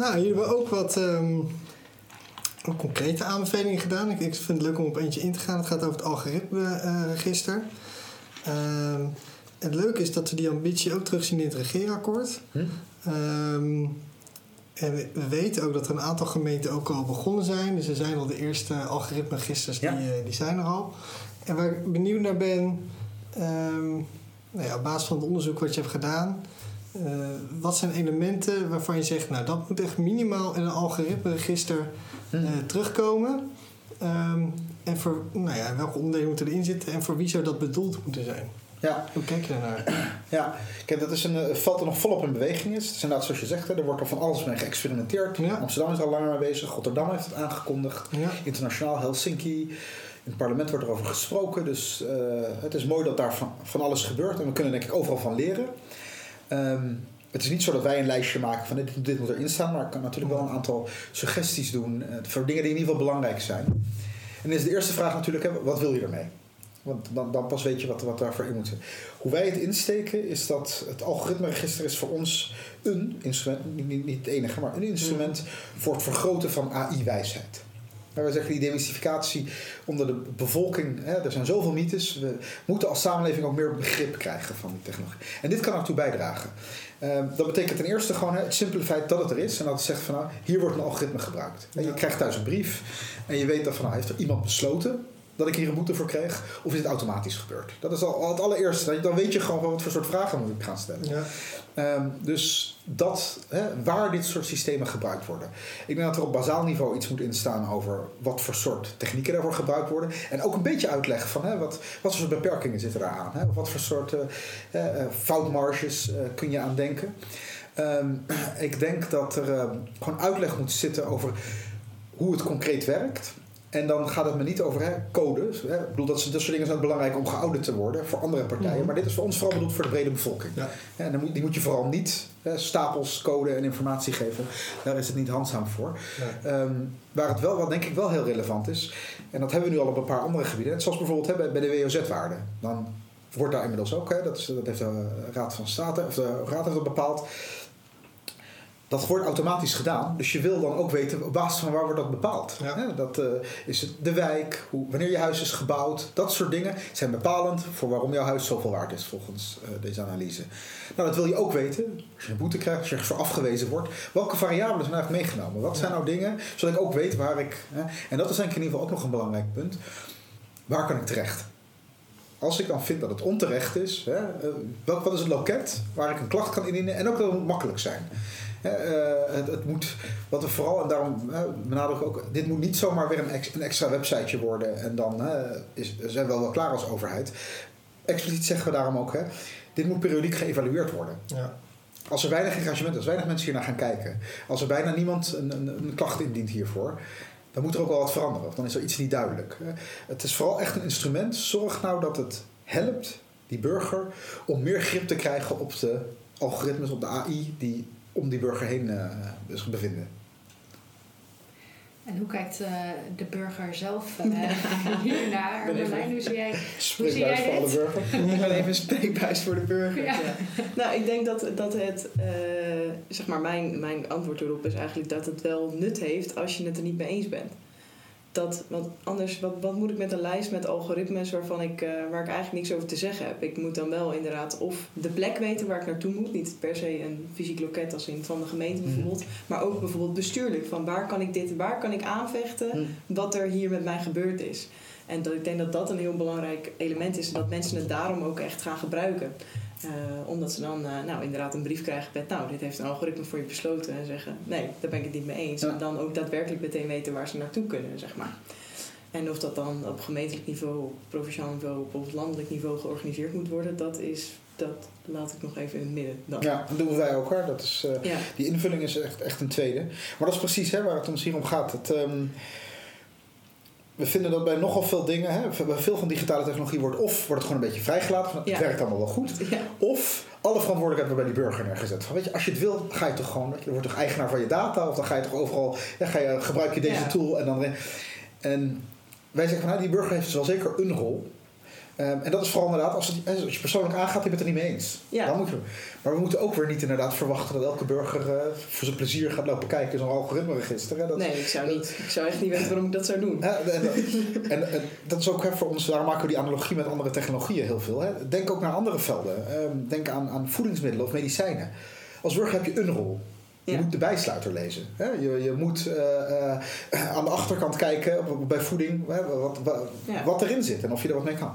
Nou, jullie hebben ook wat ehm, ook concrete aanbevelingen gedaan. Ik, ik vind het leuk om op eentje in te gaan. Het gaat over het algoritmeregister. Ehm het leuke is dat we die ambitie ook terugzien in het regeerakkoord. Hm? Ehm, en we, we weten ook dat er een aantal gemeenten ook al begonnen zijn. Dus er zijn al de eerste algoritmeregisters, die, Ja. eh, die zijn er al. En waar ik benieuwd naar ben, nou ja, op basis van het onderzoek wat je hebt gedaan... eh, wat zijn elementen waarvan je zegt, nou dat moet echt minimaal in een algoritmeregister eh, terugkomen? Ehm, en voor nou ja, welke onderdelen moeten erin zitten en voor wie zou dat bedoeld moeten zijn? Ja, Hoe kijk je daarnaar? ja. Kijk, dat is een eh, veld dat nog volop in beweging is. Het is inderdaad zoals je zegt, er wordt al van alles mee geëxperimenteerd. Ja. Amsterdam is al langer mee bezig, Rotterdam heeft het aangekondigd. Ja. Internationaal Helsinki. In het parlement wordt erover gesproken. Dus het is mooi dat daar van, van alles gebeurt. En we kunnen denk ik overal van leren. Ehm, het is niet zo dat wij een lijstje maken van dit, dit moet erin staan. Maar ik kan natuurlijk wel een aantal suggesties doen. eh, voor dingen die in ieder geval belangrijk zijn. En dan is de eerste vraag natuurlijk, wat wil je ermee? Want dan, dan pas weet je wat, wat daarvoor in moet. Hoe wij het insteken is dat het algoritmeregister is voor ons een instrument, niet, niet het enige, maar een instrument voor het vergroten van AI-wijsheid. Maar wij zeggen die demystificatie onder de bevolking, hè, er zijn zoveel mythes, we moeten als samenleving ook meer begrip krijgen van die technologie. En dit kan ertoe bijdragen. Eh, dat betekent ten eerste gewoon hè, het simpele feit dat het er is en dat het zegt van nou, hier wordt een algoritme gebruikt. En je krijgt thuis een brief en je weet dat van nou, heeft er iemand besloten dat ik hier een boete voor kreeg, of is het automatisch gebeurd? Dat is al het allereerste. Dan weet je gewoon van wat voor soort vragen moet ik gaan stellen. Ja. Ehm, dus dat, hè, waar dit soort systemen gebruikt worden. Ik denk dat er op bazaal niveau iets moet instaan over wat voor soort technieken daarvoor gebruikt worden. En ook een beetje uitleg van hè, wat, wat voor soort beperkingen zitten eraan. Hè? Of wat voor soort eh, eh, foutmarges eh, kun je aan denken. Ehm, ik denk dat er eh, gewoon uitleg moet zitten over hoe het concreet werkt. En dan gaat het me niet over hè, codes. Hè. Ik bedoel, dat, dat soort dingen zijn belangrijk om geaudit te worden voor andere partijen. Mhm. Maar dit is voor ons vooral bedoeld voor de brede bevolking. Ja. En dan moet, die moet je vooral niet hè, stapels code en informatie geven. Daar is het niet handzaam voor. Ehm, waar het wel, wat denk ik wel heel relevant is, en dat hebben we nu al op een paar andere gebieden, zoals bijvoorbeeld hè, bij, bij de WOZ-waarde. Dan wordt daar inmiddels ook, hè, dat, is, dat heeft de Raad van State, of de Raad heeft dat bepaald. Dat wordt automatisch gedaan, dus je wil dan ook weten op basis van waar wordt dat bepaald. Ja. Dat eh, is het de wijk, hoe, wanneer je huis is gebouwd, dat soort dingen zijn bepalend voor waarom jouw huis zoveel waard is volgens eh, deze analyse. Nou, dat wil je ook weten. Als je een boete krijgt, als je voor afgewezen wordt, welke variabelen zijn eigenlijk meegenomen? Wat zijn nou dingen, zodat ik ook weet waar ik. Hè, en dat is denk ik in ieder geval ook nog een belangrijk punt. Waar kan ik terecht? Als ik dan vind dat het onterecht is, hè, eh, welk, wat is het loket waar ik een klacht kan indienen en ook dat het makkelijk zijn. Eh, het, het moet, wat we vooral, en daarom benadruk ik ook, dit moet niet zomaar weer een, ex- een extra websiteje worden en dan is, zijn we wel wel klaar als overheid. Expliciet zeggen we daarom ook, hè, dit moet periodiek geëvalueerd worden. Ja. Als er weinig engagement is, als weinig mensen hier naar gaan kijken, als er bijna niemand een, een, een klacht indient hiervoor, dan moet er ook wel wat veranderen. Of dan is er iets niet duidelijk. Het is vooral echt een instrument. Zorg nou dat het helpt, die burger, om meer grip te krijgen op de algoritmes, op de AI die om die burger heen eh, zich bevinden. En hoe kijkt eh, de burger zelf eh, hiernaar? Ben even- Marlijn, hoe zie jij? Spreekbuis jij voor alle. Ik ben even een spreekbuis voor de burger. Ja. Ja. Nou, ik denk dat, dat het, eh, zeg maar, mijn, mijn antwoord erop is eigenlijk dat het wel nut heeft als je het er niet mee eens bent. Dat, want anders, wat, wat moet ik met een lijst met algoritmes waarvan ik, eh, waar ik eigenlijk niks over te zeggen heb? Ik moet dan wel inderdaad of de plek weten waar ik naartoe moet, niet per se een fysiek loket als in van de gemeente Mhm. bijvoorbeeld, maar ook bijvoorbeeld bestuurlijk. Van waar kan ik dit, waar kan ik aanvechten Hm. wat er hier met mij gebeurd is? En dat, ik denk dat dat een heel belangrijk element is en dat mensen het daarom ook echt gaan gebruiken. Eh, omdat ze dan eh, nou, inderdaad een brief krijgen met, nou, dit heeft een algoritme voor je besloten. En zeggen, nee, daar ben ik het niet mee eens. Ja. En dan ook daadwerkelijk meteen weten waar ze naartoe kunnen, zeg maar. En of dat dan op gemeentelijk niveau, op provinciaal niveau, op landelijk niveau georganiseerd moet worden, dat is, dat laat ik nog even in het midden. Dan. Ja, dat doen wij ook hoor. Dat is, eh, Ja. die invulling is echt, echt een tweede. Maar dat is precies hè, waar het ons hier om gaat. Het, we vinden dat bij nogal veel dingen, hè, bij veel van digitale technologie wordt of wordt het gewoon een beetje vrijgelaten. Van, Ja. Het werkt allemaal wel goed. Ja. Of alle verantwoordelijkheid wordt bij die burger neergezet. Van, weet je, als je het wil, ga je toch gewoon, je wordt toch eigenaar van je data, of dan ga je toch overal, ja, ga je, gebruik je deze tool en dan. En wij zeggen van, nou, die burger heeft dus wel zeker een rol. Ehm, en dat is vooral inderdaad, als, het, als je persoonlijk aangaat, je bent het er niet mee eens. Ja. Dan moet je, maar we moeten ook weer niet inderdaad verwachten dat elke burger eh, voor zijn plezier gaat lopen kijken in zo'n algoritmeregister. Hè. Dat, Nee, ik zou niet. Ik zou echt niet weten waarom ik dat zou doen. En, en, en dat is ook hè, voor ons, daarom maken we die analogie met andere technologieën heel veel. Hè. Denk ook naar andere velden. Ehm, denk aan, aan voedingsmiddelen of medicijnen. Als burger heb je een rol. Je moet de bijsluiter lezen. Hè? Je, je moet eh, eh, aan de achterkant kijken bij voeding hè, wat, wat, wat erin zit en of je er wat mee kan.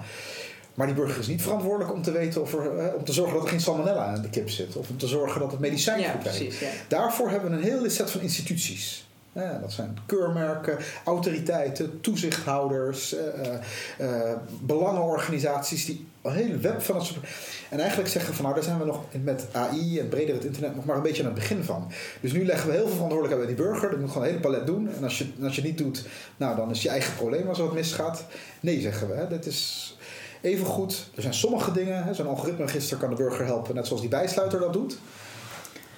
Maar die burger is niet verantwoordelijk om te weten of er, eh, om te zorgen dat er geen salmonella in de kip zit. Of om te zorgen dat het medicijn Ja, goed precies. Ja. Daarvoor hebben we een hele set van instituties. Ja, dat zijn keurmerken, autoriteiten, toezichthouders, eh, eh, belangenorganisaties die een hele web van het soort. En eigenlijk zeggen van nou, daar zijn we nog met AI en breder het internet nog maar een beetje aan het begin van. Dus nu leggen we heel veel verantwoordelijkheid bij die burger. Dat moet gewoon een hele palet doen. En als je, als je het niet doet, nou dan is je eigen probleem als er wat misgaat. Nee, zeggen we. Hè. Dit is even goed. Er zijn sommige dingen. hè, Zo'n algoritmeregister kan de burger helpen, net zoals die bijsluiter dat doet.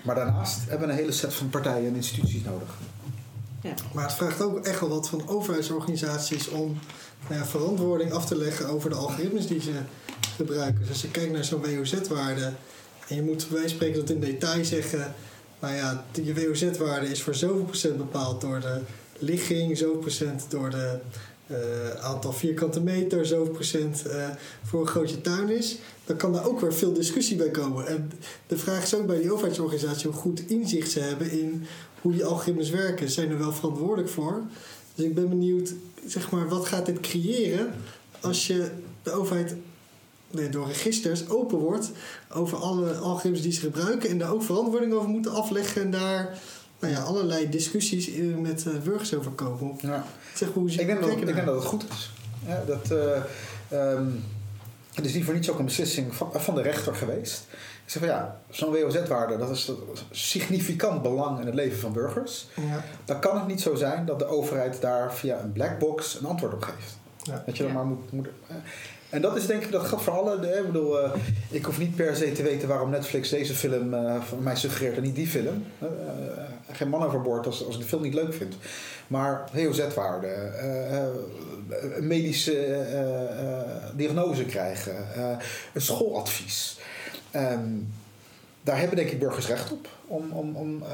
Maar daarnaast hebben we een hele set van partijen en instituties nodig. Maar het vraagt ook echt wel wat van overheidsorganisaties om nou verantwoording af te leggen over de algoritmes die ze gebruiken. Dus als je kijkt naar zo'n WOZ-waarde en je moet van spreken dat in detail zeggen, nou ja, je WOZ-waarde is voor zoveel procent bepaald door de ligging, zoveel procent door de eh, aantal vierkante meter, zoveel procent eh, voor hoe groot je tuin is, dan kan daar ook weer veel discussie bij komen. En de vraag is ook bij die overheidsorganisatie hoe goed inzicht ze hebben in hoe die algoritmes werken. Zijn er wel verantwoordelijk voor? Dus ik ben benieuwd, zeg maar, wat gaat dit creëren als je de overheid nee, door registers open wordt over alle algoritmes die ze gebruiken en daar ook verantwoording over moeten afleggen en daar nou ja, allerlei discussies met eh, burgers over komen. Ja. Zeg hoe Ik denk, dat, ik denk dat het goed is. Ja, dat, eh, ehm, het is niet voor niets ook een beslissing van, van de rechter geweest. Ik zeg van ja, zo'n WOZ-waarde, dat is een significant belang in het leven van burgers. Ja, Dan kan het niet zo zijn dat de overheid daar via een black box een antwoord op geeft. Ja. Dat je dan Ja. maar moet. moet eh. en dat is denk ik, dat geldt voor alle. de- Ik bedoel, eh, ik hoef niet per se te weten waarom Netflix deze film eh, van mij suggereert en niet die film. Eh, eh, geen man overboord als, als ik de film niet leuk vind. Maar WOZ-waarde, eh, eh, een medische eh, eh, diagnose krijgen, eh, een schooladvies. Ehm, daar hebben denk ik burgers recht op om, om, om eh,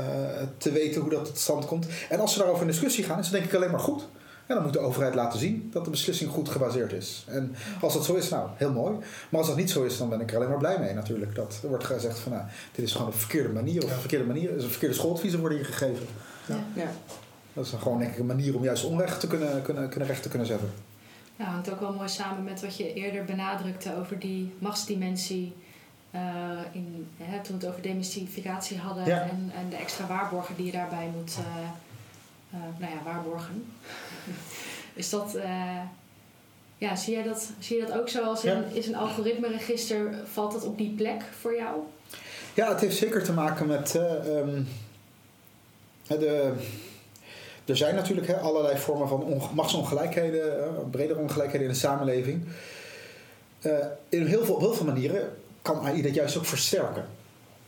te weten hoe dat tot stand komt. En als ze daarover in discussie gaan, is het denk ik alleen maar goed. En dan moet de overheid laten zien dat de beslissing goed gebaseerd is. En als dat zo is, nou, heel mooi. Maar als dat niet zo is, dan ben ik er alleen maar blij mee natuurlijk. Dat er wordt gezegd van, nou, dit is gewoon de verkeerde manier. Of Ja. een verkeerde manier, een verkeerde schooladviezen worden hier gegeven. Ja. Dat is dan gewoon denk ik een manier om juist onrecht te kunnen, kunnen, kunnen recht te kunnen zetten. Ja, hangt ook wel mooi samen met wat je eerder benadrukte over die machtsdimensie. Eh, in, hè, toen we het over demystificatie hadden Ja. en, en de extra waarborgen die je daarbij moet eh, eh, nou ja, waarborgen. is dat, ja, zie, jij dat, zie je dat ook zo als in, is een algoritmeregister, valt dat op die plek voor jou? Ja, het heeft zeker te maken met. eh, ehm, de, er zijn natuurlijk hè, allerlei vormen van onge- machtsongelijkheden, bredere ongelijkheden in de samenleving. In heel veel, op heel veel manieren kan AI dat juist ook versterken.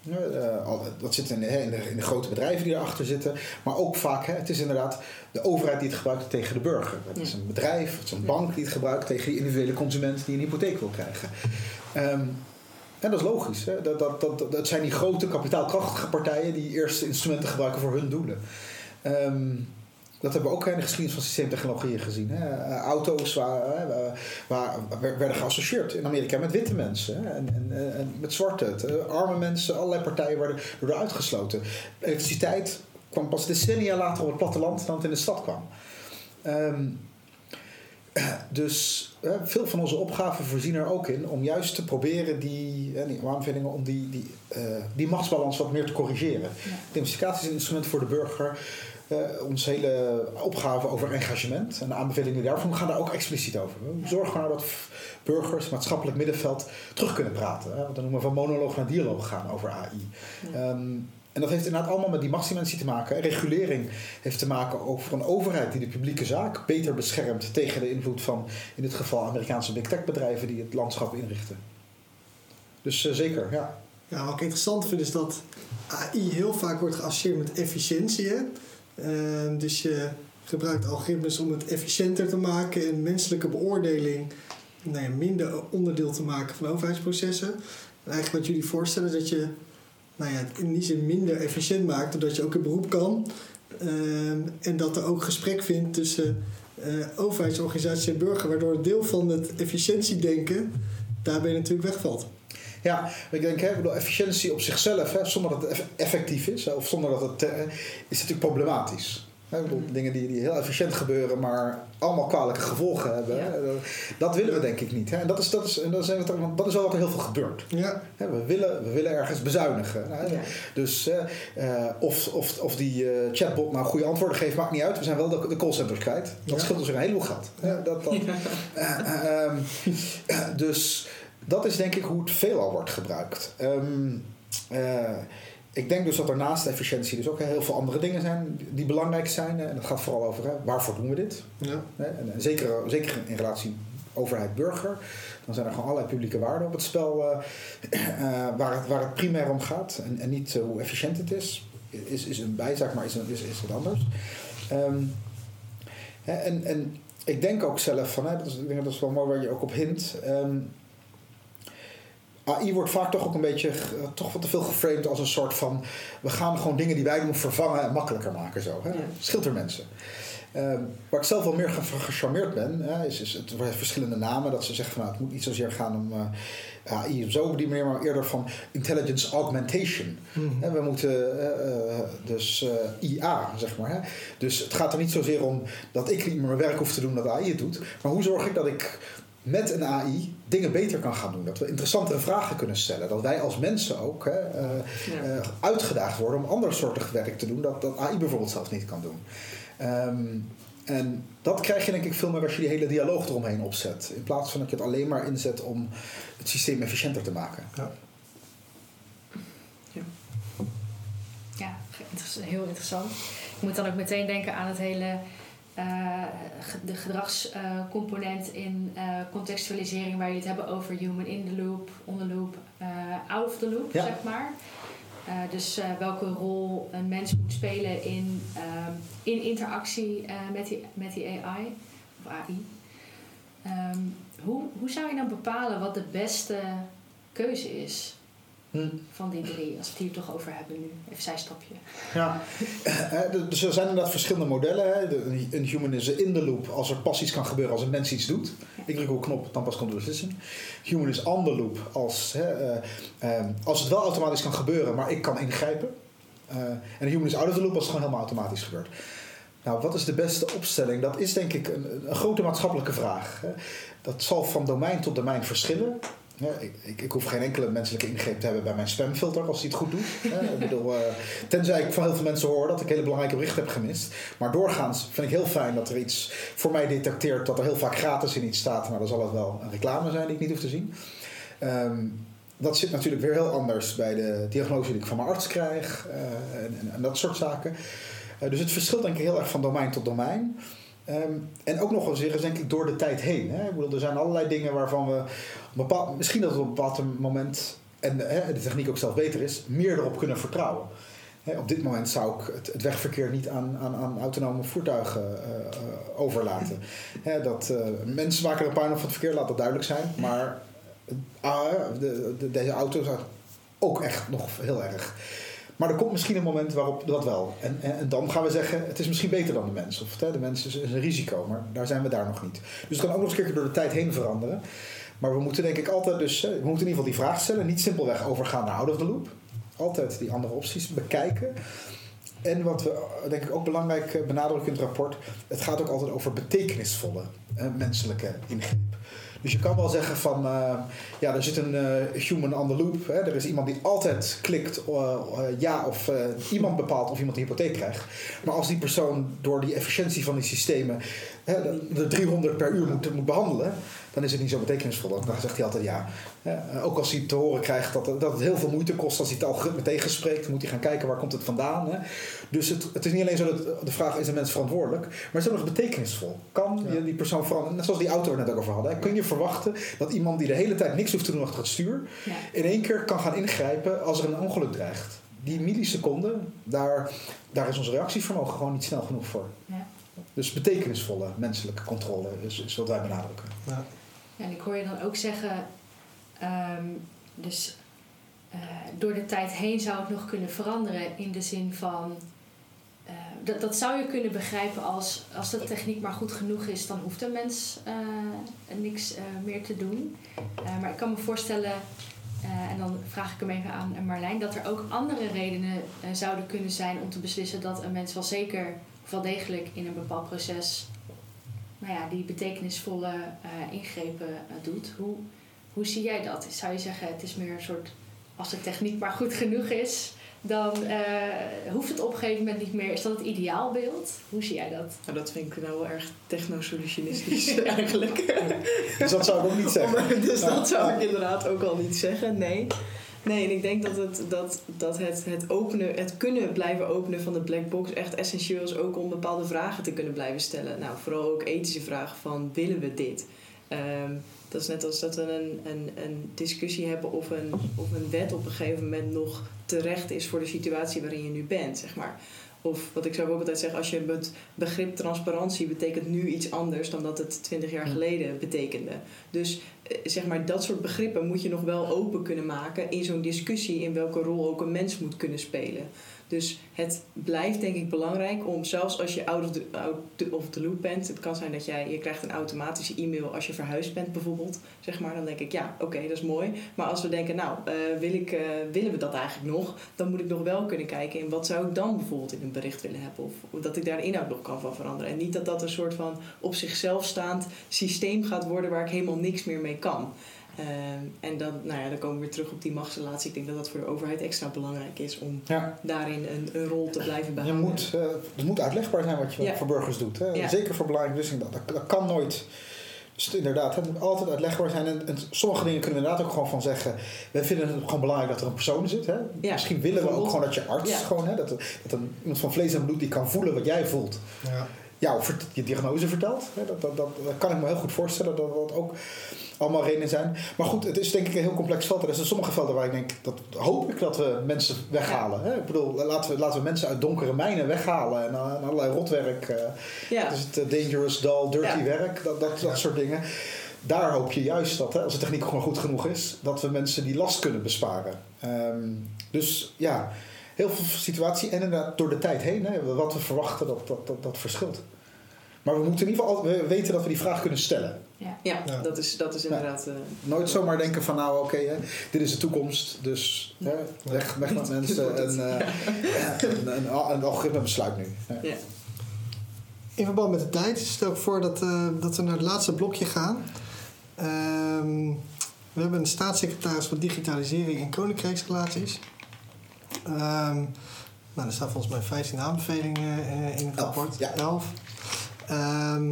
Eh, dat zit in de, in, de, in de grote bedrijven die erachter zitten. Maar ook vaak, hè, het is inderdaad de overheid die het gebruikt tegen de burger. Het is een bedrijf, het is een bank die het gebruikt tegen die individuele consument die een hypotheek wil krijgen. Ehm, en dat is logisch. Hè? Dat, dat, dat, dat zijn die grote kapitaalkrachtige partijen die eerst instrumenten gebruiken voor hun doelen. Ehm, dat hebben we ook in de geschiedenis van systeemtechnologieën gezien. Hè. Eh, auto's waar, hè, waar, werden geassocieerd in Amerika met witte mensen hè, en, en, en, met zwarte. Eh, arme mensen, allerlei partijen werden er uitgesloten. Elektriciteit kwam pas decennia later op het platteland dan het in de stad kwam. Ehm, dus veel van onze opgaven voorzien er ook in om juist te proberen die, die aanvullingen om die, die, uh, die machtsbalans wat meer te corrigeren. Ja. is een instrument voor de burger. Uh, onze hele opgave over engagement en de aanbevelingen daarvan gaan daar ook expliciet over. We zorgen nou dat burgers, maatschappelijk middenveld, terug kunnen praten. Hè? Want dan noemen we van monoloog naar dialoog gaan over AI. Ehm, en dat heeft inderdaad allemaal met die machtsdimensie te maken. Regulering heeft te maken over een overheid die de publieke zaak beter beschermt tegen de invloed van, in dit geval, Amerikaanse big tech bedrijven die het landschap inrichten. Dus uh, zeker, ja. Ja, wat ik interessant vind is dat AI heel vaak wordt geassocieerd met efficiëntie. Dus je gebruikt algoritmes om het efficiënter te maken en menselijke beoordeling nou ja, minder onderdeel te maken van overheidsprocessen. En eigenlijk wat jullie voorstellen dat je nou ja, in die zin minder efficiënt maakt, doordat je ook een beroep kan. Ehm, en dat er ook gesprek vindt tussen uh, overheidsorganisatie en burger, waardoor een deel van het efficiëntiedenken daarbij natuurlijk wegvalt. Ja, ik denk, hè, bedoel, efficiëntie op zichzelf, hè, zonder dat het effectief is, of zonder dat het, uh, is natuurlijk problematisch. Dingen die, die heel efficiënt gebeuren, maar allemaal kwalijke gevolgen hebben. Dat willen we denk ik niet. Hè? En dat is, dat, is, en dat, is, dat is wel wat er heel veel gebeurt. Ja. We, willen, we willen ergens bezuinigen. Dus uh, of, of, of die uh, chatbot nou goede antwoorden geeft, maakt niet uit. We zijn wel de, de callcenters kwijt. Dat scheelt ons een heleboel geld. Dat, dat, uh, dus dat is denk ik hoe het veelal wordt gebruikt. Um, ik denk dus dat er naast efficiëntie dus ook heel veel andere dingen zijn die belangrijk zijn. En dat gaat vooral over hè, waarvoor doen we dit? Ja. En, zeker, zeker in relatie overheid-burger. Dan zijn er gewoon allerlei publieke waarden op het spel uh, uh, waar, het, waar het primair om gaat. En, en niet hoe efficiënt het is. Is, is een bijzaak, maar is, is, is wat anders. Um, hè, en, en ik denk ook zelf van, hè, dat, is, dat is wel mooi waar je ook op hint. Um, AI wordt vaak toch ook een beetje toch wat te veel geframed als een soort van we gaan gewoon dingen die wij doen vervangen en makkelijker maken zo. Hè? Scheelt er mensen. Uh, waar ik zelf wel meer gecharmeerd ben, hè, is, is het verschillende namen. Dat ze zeggen van nou, het moet niet zozeer gaan om uh, AI zo op die manier, maar eerder van intelligence augmentation. Mm we moeten uh, dus IA, zeg maar. Hè. Dus het gaat er niet zozeer om dat ik niet meer mijn werk hoef te doen dat AI het doet. Maar hoe zorg ik dat ik met een AI dingen beter kan gaan doen. Dat we interessantere vragen kunnen stellen. Dat wij als mensen ook hè, uh, uitgedaagd worden om ander soortig werk te doen dat, dat AI bijvoorbeeld zelf niet kan doen. Ehm, en dat krijg je denk ik veel meer als je die hele dialoog eromheen opzet. In plaats van dat je het alleen maar inzet om het systeem efficiënter te maken. Ja, ja. ja heel interessant. Ik moet dan ook meteen denken aan het hele uh, de gedragscomponent in uh, contextualisering, waar je het hebben over human in the loop, on the loop, uh, out of the loop, zeg maar. dus welke rol een mens moet spelen in, in interactie met, die, met die AI of AI. Um, hoe, hoe zou je dan bepalen wat de beste keuze is? Hm. van die drie, als we het hier toch over hebben nu. Even zijstapje. Ja, dus er zijn inderdaad verschillende modellen. Hè. Een human is in the loop als er pas iets kan gebeuren als een mens iets doet. Ik druk op een knop, dan pas komt de beslissing. Human is on the loop als, hè, uh, uh, als het wel automatisch kan gebeuren, maar ik kan ingrijpen. Uh, en human is out of the loop als het gewoon helemaal automatisch gebeurt. Nou, wat is de beste opstelling? Dat is denk ik een, een grote maatschappelijke vraag. Hè. Dat zal van domein tot domein verschillen. Ja, ik, ik, hoef geen enkele menselijke ingreep te hebben bij mijn spamfilter als hij het goed doet. ik bedoel, uh, tenzij ik van heel veel mensen hoor dat ik hele belangrijke berichten heb gemist. Maar doorgaans vind ik heel fijn dat er iets voor mij detecteert dat er heel vaak gratis in iets staat. Maar dan zal het wel een reclame zijn die ik niet hoef te zien. Um, dat zit natuurlijk weer heel anders bij de diagnose die ik van mijn arts krijg uh, en, dat soort zaken. Uh, dus het verschilt denk ik heel erg van domein tot domein. Um, en ook nog eens denk ik door de tijd heen. Hè? Ik bedoel, er zijn allerlei dingen waarvan we bepaald, misschien dat we op een bepaald moment, en hè, de techniek ook zelf beter is, meer erop kunnen vertrouwen. Hè, op dit moment zou ik het, het wegverkeer niet aan, aan, aan autonome voertuigen uh, overlaten. Hè, dat, uh, mensen maken er puin van het verkeer, laat dat duidelijk zijn. Maar de, de, deze auto's zijn ook echt nog heel erg. Maar er komt misschien een moment waarop dat wel. En, en, dan gaan we zeggen, het is misschien beter dan de mens. Of de mens is, een risico, maar daar zijn we daar nog niet. Dus het kan ook nog eens een keer door de tijd heen veranderen. Maar we moeten denk ik altijd dus, we moeten in ieder geval die vraag stellen. Niet simpelweg overgaan naar out of the loop. Altijd die andere opties bekijken. En wat we denk ik ook belangrijk eh, benadrukken in het rapport, het gaat ook altijd over betekenisvolle eh, menselijke ingreep. Dus je kan wel zeggen van, eh, ja, er zit een eh, human on the loop. Hè? Er is iemand die altijd klikt eh, ja of iemand bepaalt of iemand een hypotheek krijgt. Maar als die persoon door die efficiëntie van die systemen hè, de, de 300 per uur moet, moet behandelen, dan is het niet zo betekenisvol. Dan zegt hij altijd ja. Hè? Ook als hij te horen krijgt dat, dat het heel veel moeite kost als hij het algoritme tegenspreekt, dan moet hij gaan kijken waar komt het vandaan. Hè? Dus het, het is niet alleen zo dat de vraag is een mens verantwoordelijk, maar het is ook nog betekenisvol. Kan je die persoon veranderen? Net zoals die auto we het net ook over hadden. Hè? Kun je verwachten dat iemand die de hele tijd niks hoeft te doen achter het stuur, Ja. in één keer kan gaan ingrijpen als er een ongeluk dreigt? Die milliseconde, daar, daar is ons reactievermogen gewoon niet snel genoeg voor. Ja. Dus betekenisvolle menselijke controle is, is wat wij benadrukken. Ja. En ik hoor je dan ook zeggen, ehm, dus eh, door de tijd heen zou het nog kunnen veranderen in de zin van, eh, dat, dat zou je kunnen begrijpen als, als de techniek maar goed genoeg is, dan hoeft een mens eh, niks meer te doen. Maar ik kan me voorstellen, en dan vraag ik hem even aan Marlijn, dat er ook andere redenen zouden kunnen zijn om te beslissen dat een mens wel zeker wel degelijk in een bepaald proces nou ja, die betekenisvolle eh, ingrepen eh, doet. Hoe, hoe zie jij dat? Zou je zeggen, het is meer een soort, als de techniek maar goed genoeg is, dan eh, hoeft het op een gegeven moment niet meer. Is dat het ideaalbeeld? Hoe zie jij dat? Nou, dat vind ik nou wel erg technosolutionistisch eigenlijk. Dus dat zou ik ook niet zeggen. Dus dat zou ik inderdaad ook al niet zeggen, nee. Nee, ik denk dat het, dat, dat het, het, openen, het kunnen blijven openen van de black box echt essentieel is ook om bepaalde vragen te kunnen blijven stellen. Nou, vooral ook ethische vragen van willen we dit? Ehm, dat is net als dat we een, een, een discussie hebben of een, of een wet op een gegeven moment nog terecht is voor de situatie waarin je nu bent, zeg maar. Of wat ik zelf ook altijd zeg, als je het begrip transparantie betekent nu iets anders dan dat het 20 jaar geleden betekende. Dus eh, zeg maar, dat soort begrippen moet je nog wel open kunnen maken in zo'n discussie in welke rol ook een mens moet kunnen spelen. Dus het blijft denk ik belangrijk om, zelfs als je out of the, out of the loop bent, het kan zijn dat jij, je krijgt een automatische e-mail als je verhuisd bent bijvoorbeeld, zeg maar, dan denk ik ja, oké, dat is mooi. Maar als we denken, nou, eh, wil ik, eh, willen we dat eigenlijk nog, dan moet ik nog wel kunnen kijken in wat zou ik dan bijvoorbeeld in een bericht willen hebben of, of dat ik daar de inhoud nog kan van veranderen. En niet dat dat een soort van op zichzelf staand systeem gaat worden waar ik helemaal niks meer mee kan. Ehm, en dan, nou ja, dan komen we weer terug op die machtsrelatie. Ik denk dat dat voor de overheid extra belangrijk is om Ja. daarin een, een rol te blijven Je behouden. moet, eh, het moet uitlegbaar zijn wat je Ja. voor burgers doet. Hè? Ja. Zeker voor belangrijke beslissingen. Dat, kan nooit. Dus inderdaad, het moet altijd uitlegbaar zijn. En, en sommige dingen kunnen we inderdaad ook gewoon van zeggen. We vinden het gewoon belangrijk dat er een persoon zit. Hè? Ja, Misschien willen we ook gewoon dat je arts, Ja. gewoon, hè? Dat, dat een, iemand van vlees en bloed die kan voelen wat jij voelt. Ja. jou vert- je diagnose vertelt. Hè? Dat, dat, dat, dat kan ik me heel goed voorstellen dat dat ook allemaal redenen zijn. Maar goed, het is denk ik een heel complex veld. Er zijn sommige velden waar ik denk, dat hoop ik dat we mensen weghalen. Hè? Ik bedoel, laten we, laten we mensen uit donkere mijnen weghalen en, uh, en allerlei rotwerk. eh Ja. Dus het eh, dangerous, dull, dirty Ja. werk, dat, dat, dat soort dingen. Daar hoop je juist dat, hè, als de techniek gewoon goed genoeg is, dat we mensen die last kunnen besparen. Ehm, dus ja, heel veel situatie en inderdaad door de tijd heen, hè, wat we verwachten, dat, dat, dat, dat verschilt. Maar we moeten in ieder geval al- weten dat we die vraag kunnen stellen. Ja. Ja, Ja. Dat, is, dat is inderdaad... eh, Nooit zomaar denken van nou oké, hè, dit is de toekomst, dus hè, weg, weg met mensen en eh, een, een, een algoritme besluit nu. Ja. ja. In verband met de tijd, stel ik voor dat, eh, dat we naar het laatste blokje gaan. Ehm, we hebben een staatssecretaris voor digitalisering en koninkrijksrelaties. Ehm, nou, er staan volgens mij 15 aanbevelingen eh, in het Elf, rapport. ja. 11. Ehm,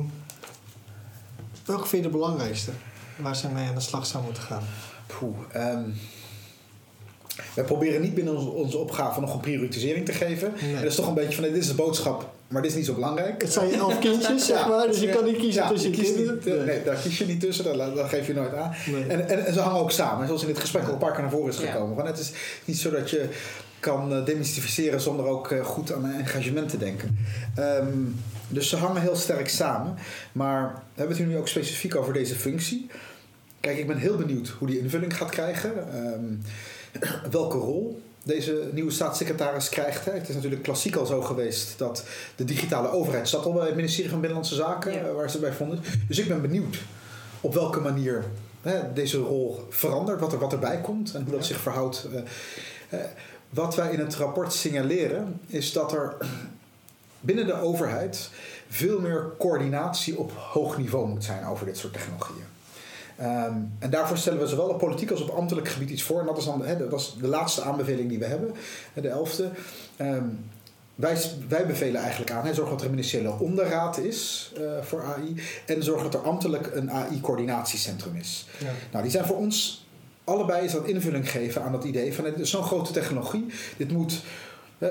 welke vind je de belangrijkste? Waar ze mee aan de slag zou moeten gaan? Poeh, ehm, wij proberen niet binnen onze, onze opgave nog een prioritisering te geven. Nee. En dat is toch een beetje van, dit is de boodschap, maar dit is niet zo belangrijk. Het zijn je elf kindjes, zeg maar, dus je kan niet kiezen Ja, tussen je kinderen. niet, nee, daar kies je niet tussen, dat, dat geef je nooit aan. Nee. En, en, en ze hangen ook samen, zoals in dit gesprek al een paar keer naar voren is Ja. gekomen. Van, het is niet zo dat je kan eh, demystificeren zonder ook eh, goed aan engagement te denken. Ehm, dus ze hangen heel sterk samen. Maar we hebben het nu ook specifiek over deze functie. Kijk, ik ben heel benieuwd hoe die invulling gaat krijgen. Ehm, welke rol. deze nieuwe staatssecretaris krijgt. Hè. Het is natuurlijk klassiek al zo geweest dat de digitale overheid zat al bij het ministerie van Binnenlandse Zaken, Ja. eh, waar ze bij vonden. Dus ik ben benieuwd op welke manier hè, deze rol verandert, wat, er, wat erbij komt en hoe dat Ja. zich verhoudt. Wat wij in het rapport signaleren is dat er binnen de overheid veel meer coördinatie op hoog niveau moet zijn over dit soort technologieën. Ehm, en daarvoor stellen we zowel op politiek als op ambtelijk gebied iets voor. En dat is dan dat is de laatste aanbeveling die we hebben, de elfde. Ehm, wij, wij bevelen eigenlijk aan, hè, zorg dat er een ministeriële onderraad is eh, voor AI. En zorg dat er ambtelijk een AI-coördinatiecentrum is. Ja. Nou, die zijn voor ons allebei is dat invulling geven aan dat idee van het is zo'n grote technologie. Dit moet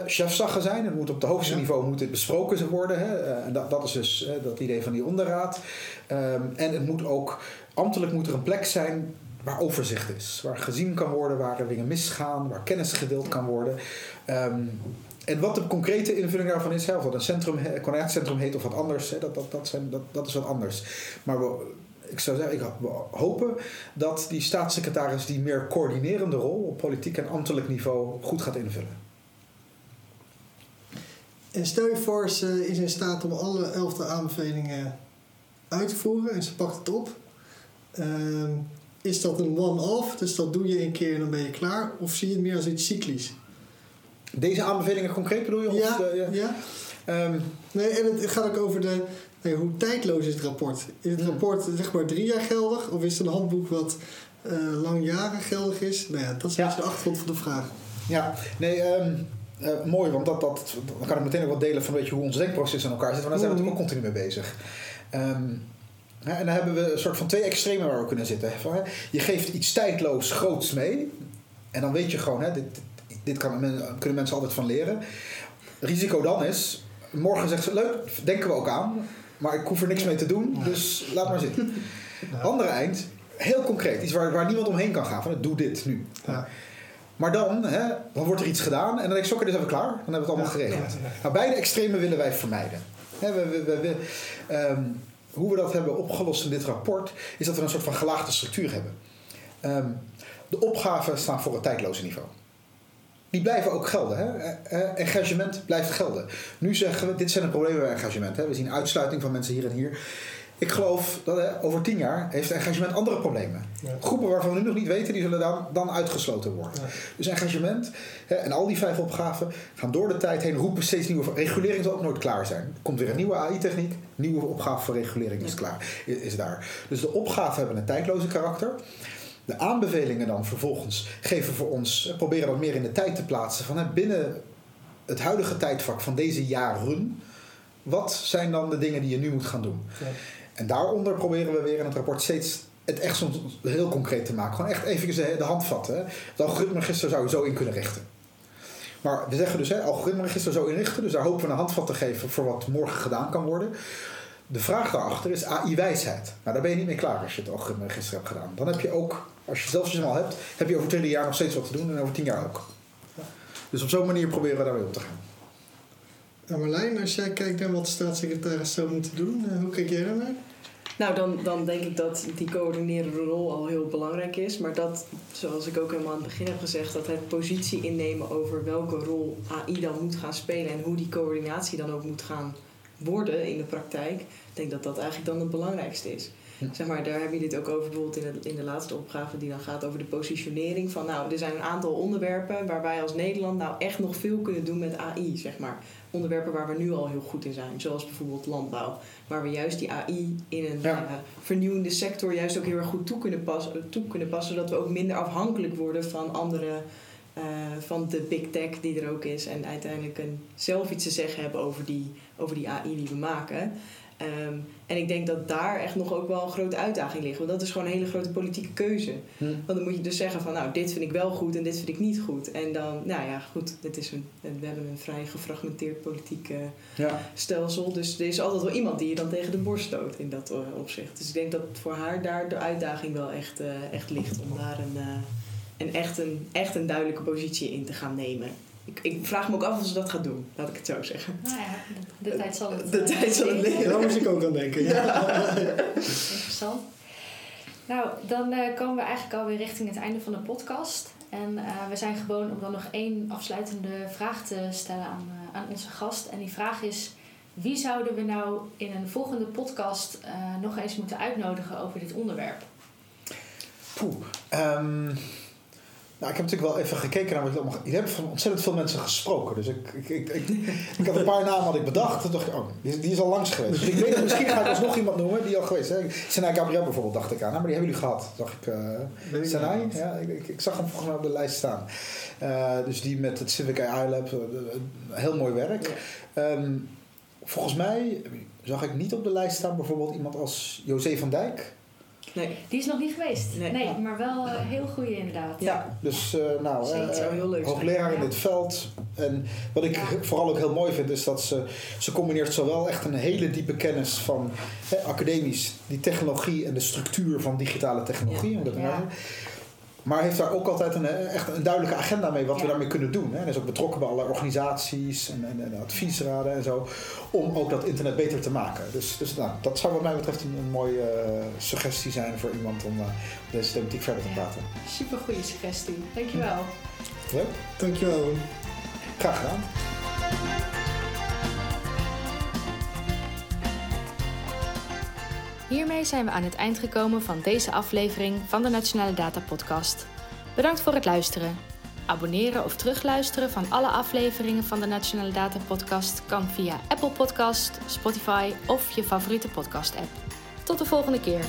chefzaggen zijn. Het moet op het hoogste Ja. niveau moet dit besproken worden. Hè. Eh, en dat, dat is dus dat idee van die onderraad. Ehm, en het moet ook, ambtelijk moet er een plek zijn waar overzicht is. Waar gezien kan worden, waar er dingen misgaan, waar kennis gedeeld kan worden. Ehm, en wat de concrete invulling daarvan is, hè, of dat een centrum, een heet of wat anders, hè, dat, dat, dat, zijn, dat, dat is wat anders. Maar we, ik zou zeggen, ik, hopen dat die staatssecretaris die meer coördinerende rol op politiek en ambtelijk niveau goed gaat invullen. En stel je voor, ze is in staat om alle elfde aanbevelingen uit te voeren en ze pakt het op. Ehm, is dat een one-off, dus dat doe je een keer en dan ben je klaar? Of zie je het meer als iets cyclisch? Deze aanbevelingen concreet bedoel je? Ja, de- ja. ja. Ehm, Nee, en het gaat ook over de, nee, hoe tijdloos is het rapport. Is het rapport zeg maar drie jaar geldig? Of is het een handboek wat eh langjarig geldig is? Nou ja, dat is Ja. beetje de achtergrond van de vraag. Ja, nee, ehm, eh, mooi, want dat, dat, dan kan ik meteen ook wat delen van weet je, hoe ons denkproces in elkaar zit, want daar zijn we Mhm. natuurlijk ook continu mee bezig. Ehm, en dan hebben we een soort van twee extremen waar we kunnen zitten. Van, hè, je geeft iets tijdloos groots mee, en dan weet je gewoon, hè, dit, dit, kan, kunnen mensen altijd van leren. Risico dan is, morgen zegt ze, leuk, denken we ook aan, maar ik hoef er niks mee te doen, dus laat maar zitten. Andere eind, heel concreet, iets waar, waar niemand omheen kan gaan, van doe dit nu. Ja. Maar dan, hè, dan wordt er iets gedaan en dan denk ik, oké, dit hebben we klaar. Dan hebben we het allemaal geregeld. Nou, beide extremen willen wij vermijden. Hè, we, we, we- we- ehm, hoe we dat hebben opgelost in dit rapport, is dat we een soort van gelaagde structuur hebben. Ehm, de opgaven staan voor het tijdloze niveau. Die blijven ook gelden. Hè? Eh, eh, engagement blijft gelden. Nu zeggen we, dit zijn de problemen bij engagement. Hè? We zien uitsluiting van mensen hier en hier. Ik geloof dat hè, over tien jaar heeft engagement andere problemen. Ja. Groepen waarvan we nu nog niet weten, die zullen dan, dan uitgesloten worden. Ja. Dus engagement hè, en al die vijf opgaven gaan door de tijd heen roepen steeds nieuwe. Regulering zal ook nooit klaar zijn. Er komt weer een nieuwe AI-techniek, nieuwe opgave voor regulering is Ja. klaar, is, is daar. Dus de opgaven hebben een tijdloze karakter. De aanbevelingen dan vervolgens geven voor ons, eh, proberen dat meer in de tijd te plaatsen van hè, binnen het huidige tijdvak van deze jaren. Wat zijn dan de dingen die je nu moet gaan doen? Ja. En daaronder proberen we weer in het rapport steeds het echt soms heel concreet te maken. Gewoon echt even de, de hand vatten. Hè. Het algoritmeregister zou je zo in kunnen richten. Maar we zeggen dus, hè, algoritmeregister zo inrichten. Dus daar hopen we een handvat te geven voor wat morgen gedaan kan worden. De vraag daarachter is AI-wijsheid. Nou, daar ben je niet mee klaar als je het algoritmeregister hebt gedaan. Dan heb je ook, als je zelfs al hebt, heb je over 20 jaar nog steeds wat te doen en over 10 jaar ook. Dus op zo'n manier proberen we daarmee om te gaan. En Marlijn, als jij kijkt naar wat de staatssecretaris zou moeten doen, eh, hoe kijk jij daarnaar? Nou, dan, dan denk ik dat die coördinerende rol al heel belangrijk is. Maar dat, zoals ik ook helemaal aan het begin heb gezegd, dat het positie innemen over welke rol AI dan moet gaan spelen en hoe die coördinatie dan ook moet gaan worden in de praktijk. Ik denk dat dat eigenlijk dan het belangrijkste is. Hm. Zeg maar, daar hebben jullie het ook over bijvoorbeeld in de, in de laatste opgave die dan gaat over de positionering. Van nou, er zijn een aantal onderwerpen waar wij als Nederland nou echt nog veel kunnen doen met AI, zeg maar. Onderwerpen waar we nu al heel goed in zijn, zoals bijvoorbeeld landbouw. Waar we juist die AI in een Ja. eh, vernieuwende sector juist ook heel erg goed toe kunnen, passen, toe kunnen passen. Zodat we ook minder afhankelijk worden van andere, eh, van de big tech die er ook is. En uiteindelijk een, zelf iets te zeggen hebben over die, over die AI die we maken. Ehm, en ik denk dat daar echt nog ook wel een grote uitdaging ligt. Want dat is gewoon een hele grote politieke keuze. Hm. Want dan moet je dus zeggen van nou, dit vind ik wel goed en dit vind ik niet goed. En dan, nou ja, goed, dit is een, we hebben een vrij gefragmenteerd politiek eh, Ja. stelsel. Dus er is altijd wel iemand die je dan tegen de borst stoot in dat eh, opzicht. Dus ik denk dat voor haar daar de uitdaging wel echt, echt ligt om daar een, eh, een, echt een, echt een duidelijke positie in te gaan nemen. Ik, ik vraag me ook af of ze dat gaat doen, laat ik het zo zeggen. Nou ja, de, de tijd zal het De eh, tijd zal het leren. Daar moest ik ook aan denken. Ja. Interessant. Nou, dan eh, komen we eigenlijk alweer richting het einde van de podcast. En uh, we zijn gewoon om dan nog één afsluitende vraag te stellen aan, uh, aan onze gast. En die vraag is: wie zouden we nou in een volgende podcast uh, nog eens moeten uitnodigen over dit onderwerp? Poeh. Um, nou, ik heb natuurlijk wel even gekeken naar wat allemaal. Je hebt van ontzettend veel mensen gesproken. Dus ik, ik, ik, ik, ik had een paar namen had ik bedacht. Toen dacht ik, oh, die, die is al langs geweest. Dus ik denk, misschien ga ik alsnog iemand noemen die al geweest is. Senai Gabriel bijvoorbeeld, dacht ik aan. Nou, maar die hebben jullie gehad, zag ik. Uh, Senai, ja, ik, ik, zag hem volgens mij op de lijst staan. Uh, dus die met het Civic AI Lab, uh, heel mooi werk. Um, volgens mij zag ik niet op de lijst staan bijvoorbeeld iemand als José van Dijk. Nee. Die is nog niet geweest. Nee, nee maar wel uh, heel goede inderdaad. Ja, dus uh, nou, uh, hoogleraar in dit veld. En wat ik ja. vooral ook heel mooi vind, is dat ze, ze combineert zowel echt een hele diepe kennis van hè, academisch, die technologie en de structuur van digitale technologie. Ja. Om dat ja. Maar heeft daar ook altijd een, echt een duidelijke agenda mee wat ja. we daarmee kunnen doen. Hij is ook betrokken bij allerlei organisaties en, en, en, adviesraden en zo. Om ook dat internet beter te maken. Dus, dus nou, dat zou wat mij betreft een, een mooie uh, suggestie zijn voor iemand om uh, deze thematiek verder te praten. Super goede suggestie. Dankjewel. Leuk. Dankjewel. Graag gedaan. Hiermee zijn we aan het eind gekomen van deze aflevering van de Nationale Data Podcast. Bedankt voor het luisteren. Abonneren of terugluisteren van alle afleveringen van de Nationale Data Podcast kan via Apple Podcast, Spotify of je favoriete podcast app. Tot de volgende keer.